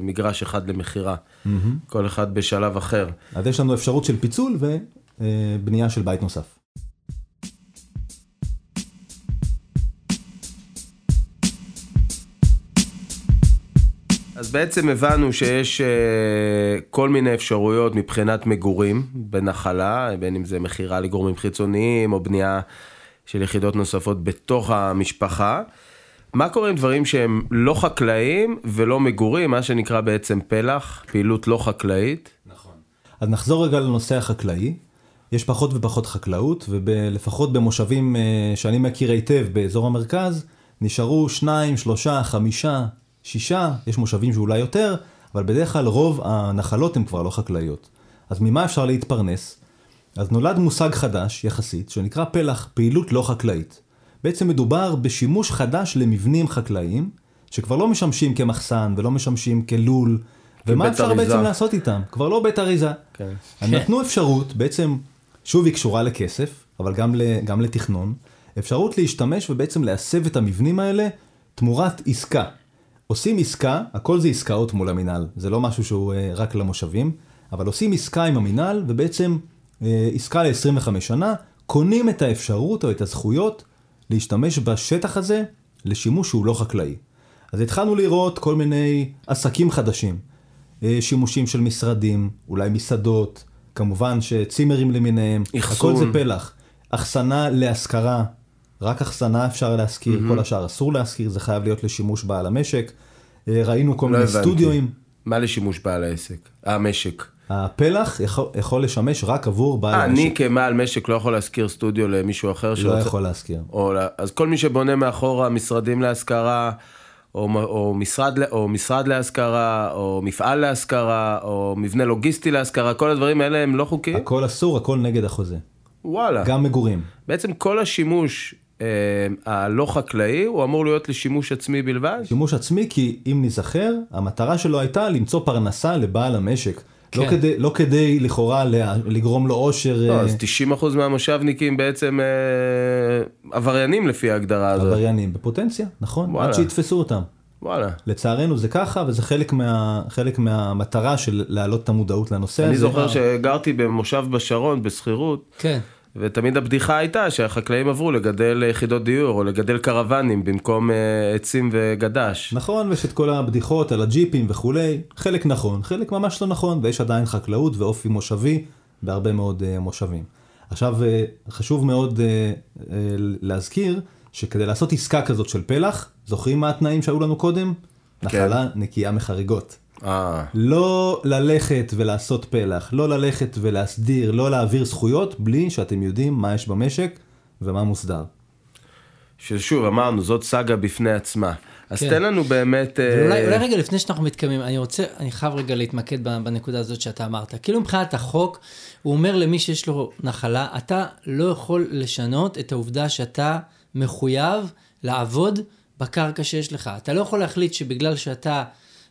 מגרש אחד למכירה, כל אחד בשלב אחר. אז יש לנו אפשרות של פיצול ובנייה של בית נוסף. אז בעצם הבנו שיש אה, כל מיני אפשרויות מבחינת מגורים בנחלה, בין אם זה מכירה לגורמים חיצוניים או בנייה של יחידות נוספות בתוך המשפחה. מה קורה עם דברים שהם לא חקלאיים ולא מגורים, מה שנקרא בעצם פלח, פעילות לא חקלאית? אז נחזור רגע לנושא החקלאי. יש פחות ופחות חקלאות, ולפחות במושבים אה, שאני מכיר היטב באזור המרכז, נשארו שניים, שלושה, חמישה, שישה, יש מושבים שאולי יותר, אבל בדרך כלל רוב הנחלות הן כבר לא חקלאיות. אז ממה אפשר להתפרנס? אז נולד מושג חדש יחסית, שנקרא פלח, פעילות לא חקלאית. בעצם מדובר בשימוש חדש למבנים חקלאיים, שכבר לא משמשים כמחסן ולא משמשים כלול, ומה אפשר אריזה. בעצם לעשות איתם? כבר לא בית אריזה. כן. נתנו אפשרות, בעצם, שוב היא קשורה לכסף, אבל גם, ל, גם לתכנון, אפשרות להשתמש ובעצם להסב את המבנים האלה תמורת עסקה. עושים עסקה, הכל זה עסקאות מול המינהל, זה לא משהו שהוא אה, רק למושבים, אבל עושים עסקה עם המינהל, ובעצם אה, עסקה ל-25 שנה, קונים את האפשרות או את הזכויות להשתמש בשטח הזה לשימוש שהוא לא חקלאי. אז התחלנו לראות כל מיני עסקים חדשים, אה, שימושים של משרדים, אולי מסעדות, כמובן שצימרים למיניהם, אחסון. הכל זה פלח. אחסנה להשכרה, רק אחסנה אפשר להשכיר, כל השאר אסור להשכיר, זה חייב להיות לשימוש בעל המשק. אה, ראינו כל לא מיני הבנתי. סטודיואים. מה לשימוש בעל העסק? המשק. הפלח יכול, יכול לשמש רק עבור בעל אה, המשק. אני כבעל משק לא יכול להשכיר סטודיו למישהו אחר לא שרוצה... יכול להשכיר. או, אז כל מי שבונה מאחורה משרדים להשכרה, או, או, משרד, או משרד להשכרה, או מפעל להשכרה, או מבנה לוגיסטי להשכרה, כל הדברים האלה הם לא חוקיים? הכל אסור, הכל נגד החוזה. וואלה. גם מגורים. בעצם כל השימוש אה, הלא חקלאי, הוא אמור להיות לשימוש עצמי בלבד? שימוש עצמי, כי אם ניזכר, המטרה שלו הייתה למצוא פרנסה לבעל המשק. לא, כן. כדי, לא כדי לכאורה לה- לגרום לו עושר לא, אה, אז 90% מהמושבניקים בעצם אה, עבריינים לפי ההגדרה הזאת. עבריינים בפוטנציה, נכון? וואלה. עד שיתפסו אותם. וואלה. לצערנו זה ככה, וזה חלק, מה, חלק מהמטרה של להעלות את המודעות לנושא אני הזה. זוכר שגרתי במושב בשרון בשכירות, כן. ותמיד הבדיחה הייתה שהחקלאים עברו לגדל יחידות דיור או לגדל קרוונים במקום אה, עצים וגדש. נכון, ויש את כל הבדיחות על הג'יפים וכולי, חלק נכון, חלק ממש לא נכון, ויש עדיין חקלאות ואופי מושבי בהרבה מאוד uh, מושבים. עכשיו, uh, חשוב מאוד uh, uh, להזכיר שכדי לעשות עסקה כזאת של פלח, זוכרים מה התנאים שהיו לנו קודם? נחלה נקייה מחריגות. אה, לא ללכת ולעשות פלח, לא ללכת ולהסדיר, לא להעביר זכויות, בלי שאתם יודעים מה יש במשק ומה מוסדר. ששוב אמרנו זאת סאגה בפני עצמה. אז כן. תן לנו באמת... אה, ואולי אולי רגע לפני שאנחנו מתקדמים, אני רוצה, אני חייב רגע להתמקד ב- בנקודה הזאת שאתה אמרת. כאילו מבחינת החוק, הוא אומר למי שיש לו נחלה, אתה לא יכול לשנות את העובדה שאתה מחויב לעבוד בקרקע שיש לך. אתה לא יכול להחליט שבגלל שאתה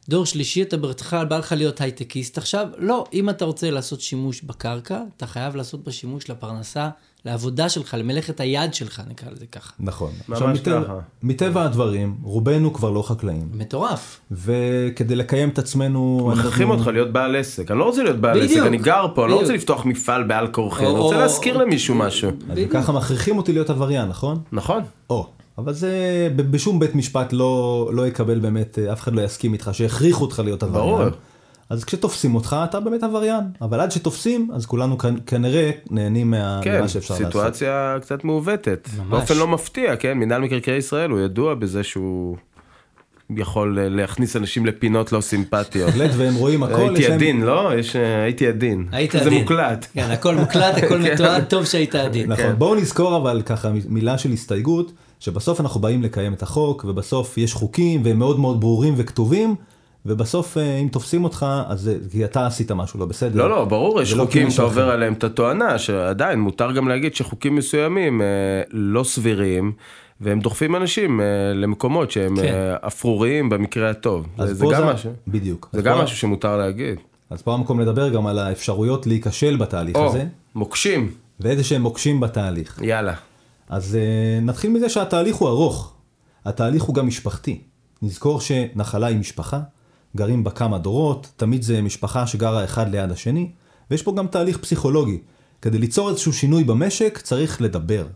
דור שלישי, אתה בכלל בא לך להיות הייטקיסט עכשיו. לא, אם אתה רוצה לעשות שימוש בקרקע, אתה חייב לעשות בה שימוש לפרנסה, לעבודה שלך, למלאכת היד שלך, נקרא לזה ככה. נכון. ממש עכשיו, מטבע, ככה. מטבע הדברים, רובנו כבר לא חקלאים. מטורף. וכדי לקיים את עצמנו... מכריחים אנחנו- אותך להיות בעל עסק, אני לא רוצה להיות בעל בדיוק. עסק, אני גר פה, אני לא רוצה. לפתוח מפעל בעל כורחי, אני רוצה להשכיר למישהו משהו. אז ככה מכריחים אותי להיות עבריין, נכון? נכון? או, אבל זה בשום בית משפט לא, לא יקבל באמת, אה, אף אחד לא יסכים איתך שהכריחו אותך להיות עבריין. ברור. אז כשתופסים אותך אתה באמת עבריין, אבל עד שתופסים אז כולנו כנ- כנראה נהנים מה, כן, ממה שאפשר לעשות. סיטואציה קצת מעוותת. ממש. באופן לא מפתיע, כן? מינהל מקרקעי ישראל הוא ידוע בזה שהוא יכול אה, להכניס אנשים לפינות לא סימפטיות. בהחלט, והם רואים הכל, הייתי עדין, לא? יש, אה, הייתי עדין. היית זה עדין. מוקלט. כן, הכל מוקלט, הכל כן. מתועד, טוב שהיית עדין. נכון, כן. בואו נזכור אבל ככה מילה של הסתייגות, שבסוף אנחנו באים לקיים את החוק, ובסוף יש חוקים, והם מאוד מאוד ברורים וכתובים, ובסוף אה, אם תופסים אותך, אז זה כי אתה עשית משהו לא בסדר. לא, לא, ברור, יש לא חוקים שאתה עובר. עליהם את התואנה, שעדיין מותר גם להגיד שחוקים מסוימים אה, לא סבירים, והם דוחפים אנשים אה, למקומות שהם כן. אה, אפרוריים במקרה הטוב. אז זה, זה גם משהו. בדיוק. זה גם פה- משהו שמותר להגיד. אז פה המקום לדבר גם על האפשרויות להיכשל בתהליך או, הזה, מוקשים, ואיזה שהם מוקשים בתהליך. יאללה. אז uh, נתחיל מזה שהתהליך הוא ארוך. התהליך הוא גם משפחתי. נזכור שנחלה היא משפחה, גרים בה כמה דורות, תמיד זה משפחה שגרה אחד ליד השני, ויש פה גם תהליך פסיכולוגי. כדי ליצור איזשהו שינוי במשק צריך לדבר.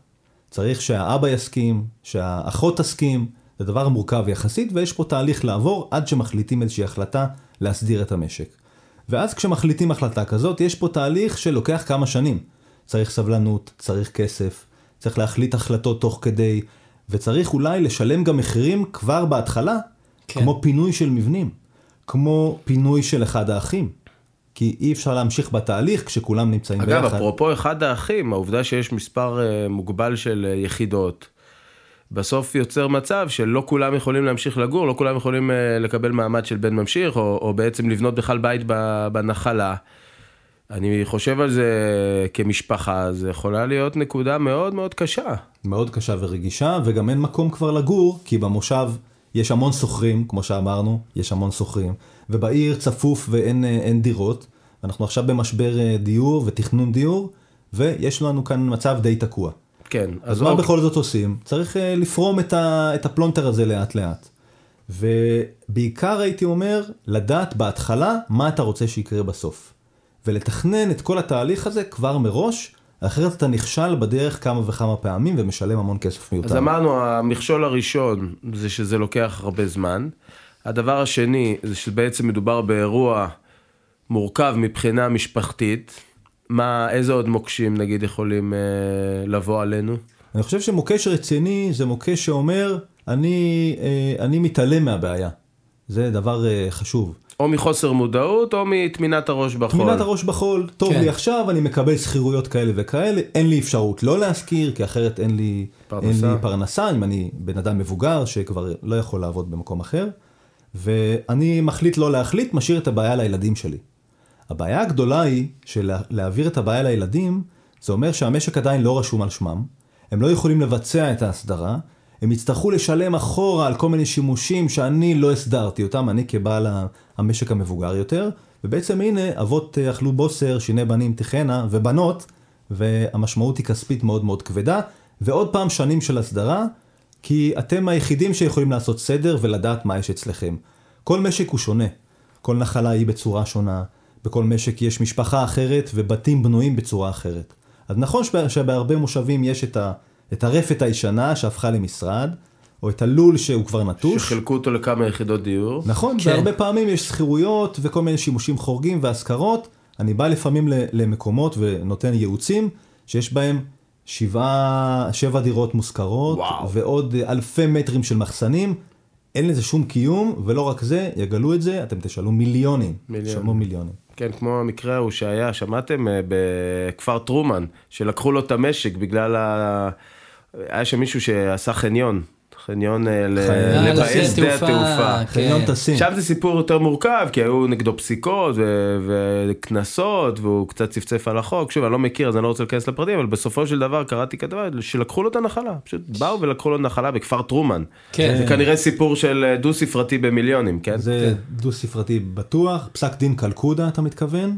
צריך שהאבא יסכים, שהאחות תסכים, זה דבר מורכב יחסית, ויש פה תהליך לעבור עד שמחליטים איזושהי החלטה להסדיר את המשק. ואז כשמחליטים החלטה כזאת, יש פה תהליך שלוקח כמה שנים. צריך סבלנות, צריך כסף, צריך להחליט החלטות תוך כדי, וצריך אולי לשלם גם מחירים כבר בהתחלה, כן. כמו פינוי של מבנים, כמו פינוי של אחד האחים. כי אי אפשר להמשיך בתהליך כשכולם נמצאים אגב, ביחד. אפרופו אחד האחים, העובדה שיש מספר אה, מוגבל של אה, יחידות, בסוף יוצר מצב שלא כולם יכולים להמשיך לגור, לא כולם יכולים אה, לקבל מעמד של בן ממשיך, או, או בעצם לבנות בכלל בית בנחלה. אני חושב על זה כמשפחה, זה יכולה להיות נקודה מאוד מאוד קשה. מאוד קשה ורגישה, וגם אין מקום כבר לגור, כי במושב יש המון שוכרים, כמו שאמרנו, יש המון שוכרים, ובעיר צפוף ואין אה, אין דירות. אנחנו עכשיו במשבר אה, דיור ותכנון דיור, ויש לנו כאן מצב די תקוע. כן, אז מה אוקיי. בכל זאת עושים? צריך אה, לפרום את, ה, את הפלונטר הזה לאט לאט. ובעיקר הייתי אומר, לדעת בהתחלה מה אתה רוצה שיקרה בסוף. ולתכנן את כל התהליך הזה כבר מראש, אחרת אתה נכשל בדרך כמה וכמה פעמים ומשלם המון כסף מיותר. אז אמרנו, המכשול הראשון זה שזה לוקח הרבה זמן. הדבר השני זה שבעצם מדובר באירוע מורכב מבחינה משפחתית. מה, איזה עוד מוקשים נגיד יכולים אה, לבוא עלינו? אני חושב שמוקש רציני זה מוקש שאומר, אני, אה, אני מתעלם מהבעיה. זה דבר אה, חשוב. או מחוסר מודעות או מטמינת הראש בחול. טמינת הראש בחול, טוב כן. לי עכשיו, אני מקבל שכירויות כאלה וכאלה, אין לי אפשרות לא להשכיר, כי אחרת אין לי פרנסה. אין לי פרנסה, אם אני בן אדם מבוגר שכבר לא יכול לעבוד במקום אחר, ואני מחליט לא להחליט, משאיר את הבעיה לילדים שלי. הבעיה הגדולה היא שלהעביר את הבעיה לילדים, זה אומר שהמשק עדיין לא רשום על שמם, הם לא יכולים לבצע את ההסדרה, הם יצטרכו לשלם אחורה על כל מיני שימושים שאני לא הסדרתי אותם, אני כבעל המשק המבוגר יותר, ובעצם הנה, אבות אה, אכלו בוסר, שיני בנים תחנה, ובנות, והמשמעות היא כספית מאוד מאוד כבדה, ועוד פעם שנים של הסדרה, כי אתם היחידים שיכולים לעשות סדר ולדעת מה יש אצלכם. כל משק הוא שונה, כל נחלה היא בצורה שונה, בכל משק יש משפחה אחרת ובתים בנויים בצורה אחרת. אז נכון שבה- שבהרבה מושבים יש את, ה, את הרפת הישנה שהפכה למשרד, או את הלול שהוא כבר נטוש. שחילקו אותו לכמה יחידות דיור. נכון, כן. והרבה פעמים יש שכירויות וכל מיני שימושים חורגים והשכרות. אני בא לפעמים למקומות ונותן ייעוצים שיש בהם שבעה, שבע דירות מושכרות, וואו. ועוד אלפי מטרים של מחסנים. אין לזה שום קיום, ולא רק זה, יגלו את זה, אתם תשלמו מיליונים. מיליונים. תשלמו מיליונים. כן, כמו המקרה ההוא שהיה, שמעתם אה, בכפר טרומן, שלקחו לו את המשק בגלל ה... היה שם מישהו שעשה חניון, חניון אה. אה, לבאי לשדה שדה התעופה. כן. חניון טסים. עכשיו זה סיפור יותר מורכב, כי היו נגדו פסיקות ו- וקנסות, והוא קצת צפצף על החוק. שוב, אני לא מכיר, אז אני לא רוצה להיכנס לפרטים, אבל בסופו של דבר קראתי כתבה שלקחו לו את הנחלה. פשוט באו ולקחו לו נחלה בכפר טרומן. כן. זה כנראה סיפור של אה, דו ספרתי במיליונים, כן? זה דו ספרתי בטוח, פסק דין קלקודה אתה מתכוון,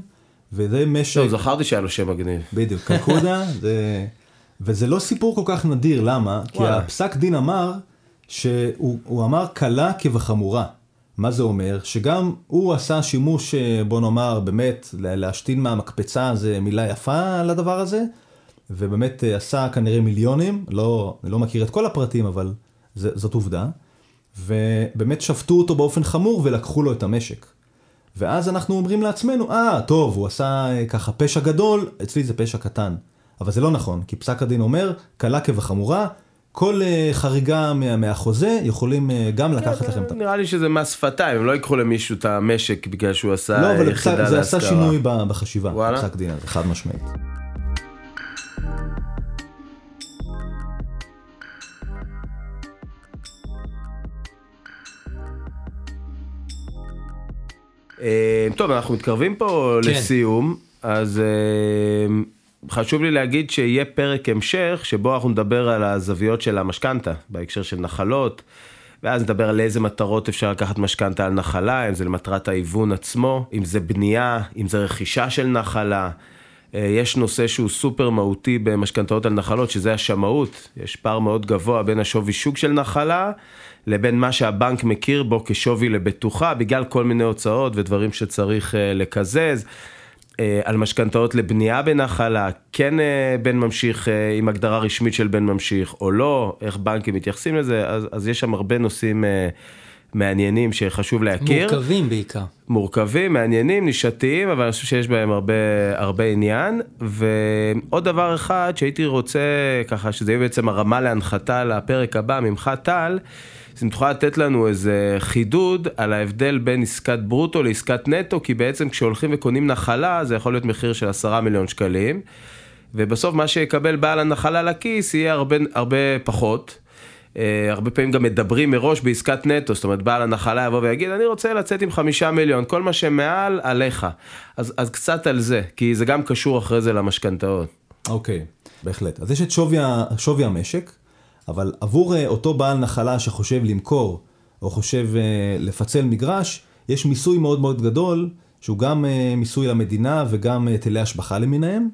וזה משק... לא, זכרתי שהיה לו שם מגניב. בדיוק, קלקודה, זה... וזה לא סיפור כל כך נדיר, למה? כי וואלה. הפסק דין אמר, שהוא הוא אמר קלה כבחמורה. מה זה אומר? שגם הוא עשה שימוש, אה, בוא נאמר, באמת, לה- להשתין מהמקפצה זה מילה יפה לדבר הזה, ובאמת אה, עשה כנראה מיליונים, לא, אני לא מכיר את כל הפרטים, אבל זה, זאת עובדה, ובאמת שפטו אותו באופן חמור ולקחו לו את המשק. ואז אנחנו אומרים לעצמנו, אה, טוב, הוא עשה אה, ככה פשע גדול, אצלי זה פשע קטן. אבל זה לא נכון, כי פסק הדין אומר, קלה כבחמורה, כל אה, חריגה מה, מהחוזה יכולים אה, גם לקחת לכם את ה... נראה לי שזה מס שפתיים, הם לא ייקחו למישהו את המשק בגלל שהוא עשה לא, אבל יחידה פסק, זה עשה להשכרה. שינוי בחשיבה, וואלה? פסק דין הזה, חד משמעית. אה, טוב, אנחנו מתקרבים פה כן. לסיום, אז חשוב לי להגיד שיהיה פרק המשך שבו אנחנו נדבר על הזוויות של המשכנתה, בהקשר של נחלות, ואז נדבר על איזה מטרות אפשר לקחת משכנתה על נחלה, אם זה למטרת ההיוון עצמו, אם זה בנייה, אם זה רכישה של נחלה. אה, יש נושא שהוא סופר מהותי במשכנתאות על נחלות, שזה השמאות. יש פער מאוד גבוה בין השווי שוק של נחלה לבין מה שהבנק מכיר בו כשווי לבטוחה, בגלל כל מיני הוצאות ודברים שצריך אה, לקזז. אה, על משכנתאות לבנייה בנחלה, כן אה, בן ממשיך אה, עם הגדרה רשמית של בן ממשיך או לא, איך בנקים מתייחסים לזה, אז, אז יש שם הרבה נושאים מעניינים שחשוב להכיר. מורכבים בעיקר. מורכבים, מעניינים, נישתיים, אבל אני חושב שיש בהם הרבה, הרבה עניין. ועוד דבר אחד שהייתי רוצה, ככה, שזה יהיה בעצם הרמה להנחתה לפרק הבא ממך, טל, אז אם תוכל לתת לנו איזה חידוד על ההבדל בין עסקת ברוטו לעסקת נטו, כי בעצם כשהולכים וקונים נחלה, זה יכול להיות מחיר של עשרה מיליון שקלים, ובסוף מה שיקבל בעל הנחלה לכיס יהיה הרבה, הרבה פחות. אה, הרבה פעמים גם מדברים מראש בעסקת נטו, זאת אומרת בעל הנחלה יבוא ויגיד אני רוצה לצאת עם חמישה מיליון, כל מה שמעל עליך. אז, אז קצת על זה, כי זה גם קשור אחרי זה למשכנתאות. אוקיי, בהחלט. אז יש את שווי, שווי המשק, אבל עבור אה, אותו בעל נחלה שחושב למכור, או חושב אה, לפצל מגרש, יש מיסוי מאוד מאוד גדול, שהוא גם אה, מיסוי למדינה וגם היטלי השבחה למיניהם,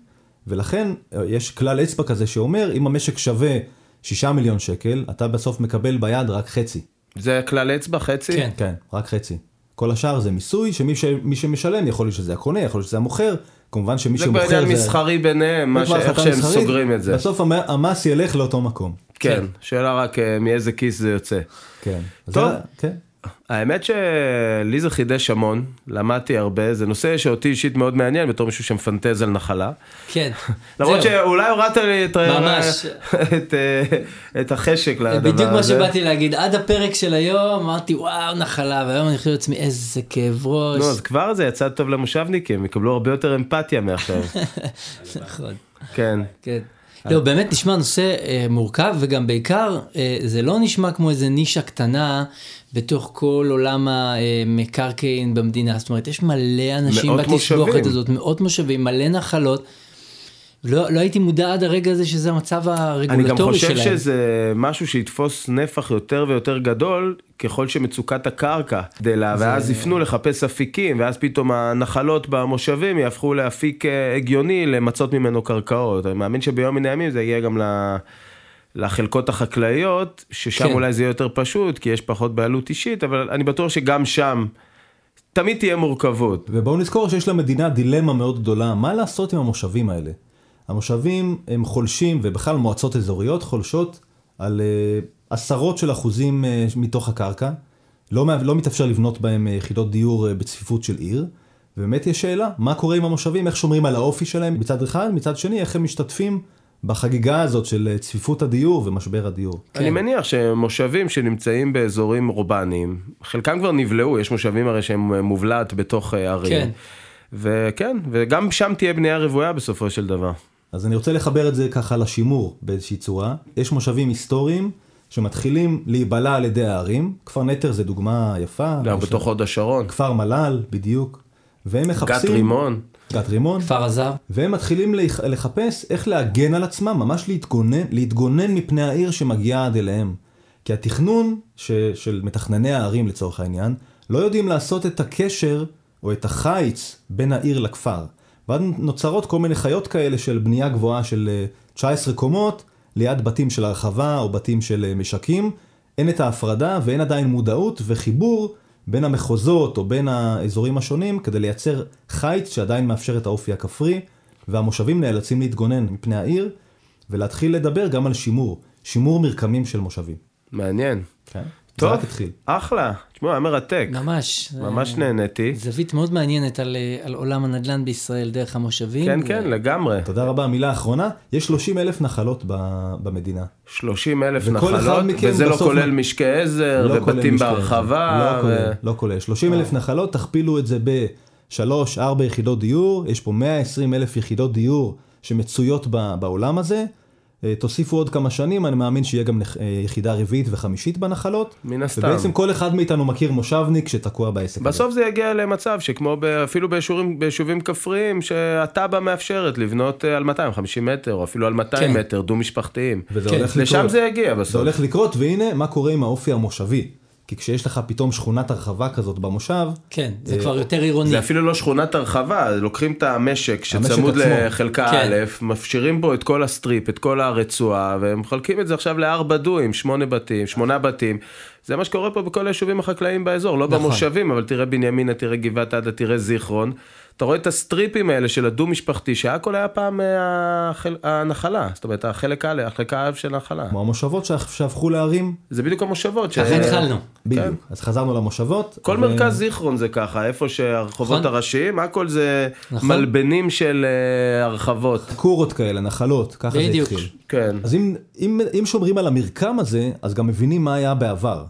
ולכן יש כלל אצבע כזה שאומר, אם המשק שווה 6 מיליון שקל, אתה בסוף מקבל ביד רק חצי. זה כלל אצבע חצי? כן. כן, רק חצי. כל השאר זה מיסוי, שמי ש... מי שמשלם יכול להיות שזה הקונה, יכול להיות שזה המוכר, כמובן שמי זה שמוכר כבר עניין מסחרי ביניהם, זה ש... איך שהם מסחרית. סוגרים את זה. בסוף המ- המס ילך לאותו מקום. כן, שאלה רק אה, מאיזה כיס זה יוצא. כן. אז טוב. זה- כן. האמת שלי זה חידש המון, למדתי הרבה, זה נושא שאותי אישית מאוד מעניין בתור מישהו שמפנטז על נחלה. כן. למרות. שאולי הורדת לי את, ממש. את, אה, את החשק לדבר הזה. בדיוק מה שבאתי להגיד, עד הפרק של היום אמרתי וואו נחלה, והיום אני חושב לעצמי איזה כאב ראש. נו, אז כבר זה יצא טוב למושבניקים, יקבלו הרבה יותר אמפתיה מעכשיו. נכון. כן. כן. לא, באמת נשמע נושא אה, מורכב, וגם בעיקר, אה, זה לא נשמע כמו איזה נישה קטנה בתוך כל עולם המקרקעין במדינה. זאת אומרת, יש מלא אנשים בתסבוכת. הזאת, מאות מושבים, מלא נחלות. לא, לא הייתי מודע עד הרגע הזה שזה המצב אני גם הרגולטורי חושב שלהם. שזה משהו שיתפוס נפח יותר ויותר גדול ככל שמצוקת הקרקע גדלה ואז יפנו לחפש אפיקים ואז פתאום הנחלות במושבים יהפכו לאפיק אה, הגיוני למצות ממנו קרקעות. אני מאמין שביום מן הימים זה יגיע גם ל... לחלקות החקלאיות ששם כן. אולי זה יהיה יותר פשוט כי יש פחות בעלות אישית אבל אני בטוח שגם שם תמיד תהיה מורכבות. ובואו נזכור שיש למדינה דילמה מאוד גדולה, מה לעשות עם המושבים האלה? המושבים הם חולשים, ובכלל מועצות אזוריות חולשות על uh, עשרות של אחוזים uh, מתוך הקרקע. לא, לא מתאפשר לבנות בהם uh, יחידות דיור uh, בצפיפות של עיר. ובאמת יש שאלה, מה קורה עם המושבים, איך שומרים על האופי שלהם מצד אחד, מצד שני, איך הם משתתפים בחגיגה הזאת של uh, צפיפות הדיור ומשבר הדיור. כן. אני מניח שמושבים שנמצאים באזורים אורבניים, חלקם כבר נבלעו, יש מושבים הרי שהם מובלעת בתוך אה, ערים. כן. וכן, וגם שם תהיה בנייה רוויה בסופו של דבר. אז אני רוצה לחבר את זה ככה לשימור באיזושהי צורה. יש מושבים היסטוריים שמתחילים להיבלע על ידי הערים. כפר נטר זה דוגמה יפה. גם בתוך הוד השרון, כפר מל"ל, בדיוק. והם מחפשים... גת רימון. גת רימון. כפר עזר. והם מתחילים לח- לחפש איך להגן על עצמם, ממש להתגונן, להתגונן מפני העיר שמגיעה עד אליהם. כי התכנון ש, של מתכנני הערים לצורך העניין, לא יודעים לעשות את הקשר או את החיץ בין העיר לכפר. ואז נוצרות כל מיני חיות כאלה של בנייה גבוהה של אה, 19 קומות, ליד בתים של הרחבה או בתים של אה, משקים. אין את ההפרדה ואין עדיין מודעות וחיבור בין המחוזות או בין האזורים השונים כדי לייצר חיץ שעדיין מאפשר את האופי הכפרי, והמושבים נאלצים להתגונן מפני העיר ולהתחיל לדבר גם על שימור, שימור מרקמים של מושבים. מעניין. כן. טוב, רק התחיל. אחלה. תשמעו, היה מרתק. ממש. ממש אה, נהניתי. זווית מאוד מעניינת על, אה, על עולם הנדל"ן בישראל דרך המושבים. כן, ו- כן, לגמרי. תודה רבה. מילה אחרונה, יש 30 אלף נחלות ב- במדינה. 30 אלף נחלות, וזה לא כולל מ- משקי עזר, לא ובתים בהרחבה. עזר. לא כולל, ו- לא כולל. 30 אלף נחלות, תכפילו את זה בשלוש, ארבע יחידות דיור, יש פה 120 אלף יחידות דיור שמצויות ב- בעולם הזה. אה, תוסיפו עוד כמה שנים, אני מאמין שיהיה גם אה, יחידה רביעית וחמישית בנחלות. מן הסתם. ובעצם כל אחד מאיתנו מכיר מושבניק שתקוע בעסק הזה. בסוף זה יגיע למצב שכמו ב- אפילו ביישובים, ביישובים כפריים, שהתב"ע מאפשרת לבנות אה, על 250 מטר, או אפילו על 200 כן. מטר, דו-משפחתיים. וזה כן. הולך לקרות. לשם זה יגיע זה בסוף. הולך לקרות, והנה מה קורה עם האופי המושבי. כי כשיש לך פתאום שכונת הרחבה כזאת במושב, כן, זה אה, כבר יותר עירוני. זה אפילו לא שכונת הרחבה, לוקחים את המשק שצמוד. לחלקה כן. א', מפשירים בו את כל ה strip, את כל הרצועה, והם מחלקים את זה עכשיו לארבע דו"אים, שמונה בתים, שמונה בתים. זה מה שקורה פה בכל היישובים החקלאיים באזור, לא נכון. במושבים, אבל תראה בנימינה, תראה גבעת עדה, תראה זיכרון. אתה רואה את הסטריפים האלה של הדו-משפחתי, שהכל היה פעם אה, החל... הנחלה, זאת אומרת החלק א', החלק האב של הנחלה. כמו המושבות שהפ- שהפכו לערים, זה בדיוק המושבות. ש- ככה התחלנו. בדיוק. אז חזרנו למושבות. כל ו- מרכז זיכרון זה ככה, איפה שהרחובות נכון. הראשיים, הכל זה נכון. מלבנים של אה, הרחבות. קורות כאלה, נחלות, ככה זה בדיוק. התחיל. כן. אז אם, אם, אם שומרים על המרקם הזה, אז גם מבינים מה היה בעבר.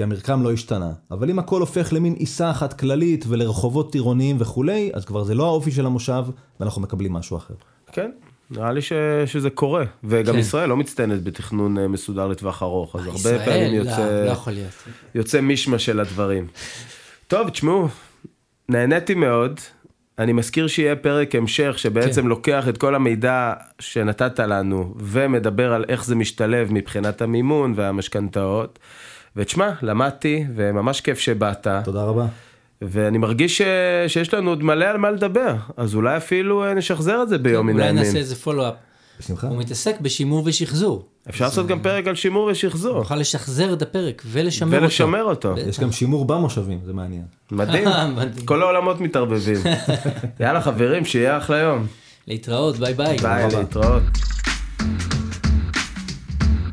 כי המרקם לא השתנה. אבל אם הכל הופך למין עיסה אחת כללית ולרחובות עירוניים וכולי, אז כבר זה לא האופי של המושב, ואנחנו מקבלים משהו אחר. כן, נראה לי ש, שזה קורה. וגם כן. ישראל לא מצטיינת בתכנון אה, מסודר לטווח ארוך, אז הרבה ישראל, פעמים לא, יוצא, לא יכול להיות. יוצא מישמע של הדברים. טוב, תשמעו, נהניתי מאוד. אני מזכיר שיהיה פרק המשך שבעצם כן. לוקח את כל המידע שנתת לנו ומדבר על איך זה משתלב מבחינת המימון והמשכנתאות. ותשמע, למדתי וממש כיף שבאת. תודה רבה. ואני מרגיש ש... שיש לנו עוד מלא על מה לדבר, אז אולי אפילו אה, נשחזר את זה ביום מן אולי הימים. נעשה איזה פולו-אפ. בשמחה. הוא מתעסק בשימור ושחזור. אפשר לעשות גם פרק על שימור ושחזור, נוכל לשחזר את הפרק ולשמר אותו. ולשמר אותו. יש גם שימור במושבים, זה מעניין. מדהים. כל העולמות מתערבבים. יאללה חברים, שיהיה אחלה יום. להתראות, ביי ביי. ביי. להתראות.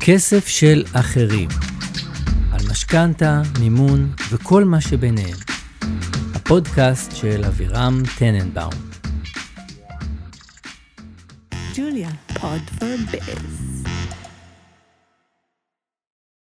כסף של אחרים. משכנתה, מימון וכל מה שביניהם. הפודקאסט של אבירם טננבאום. Julia, Pod for Biz.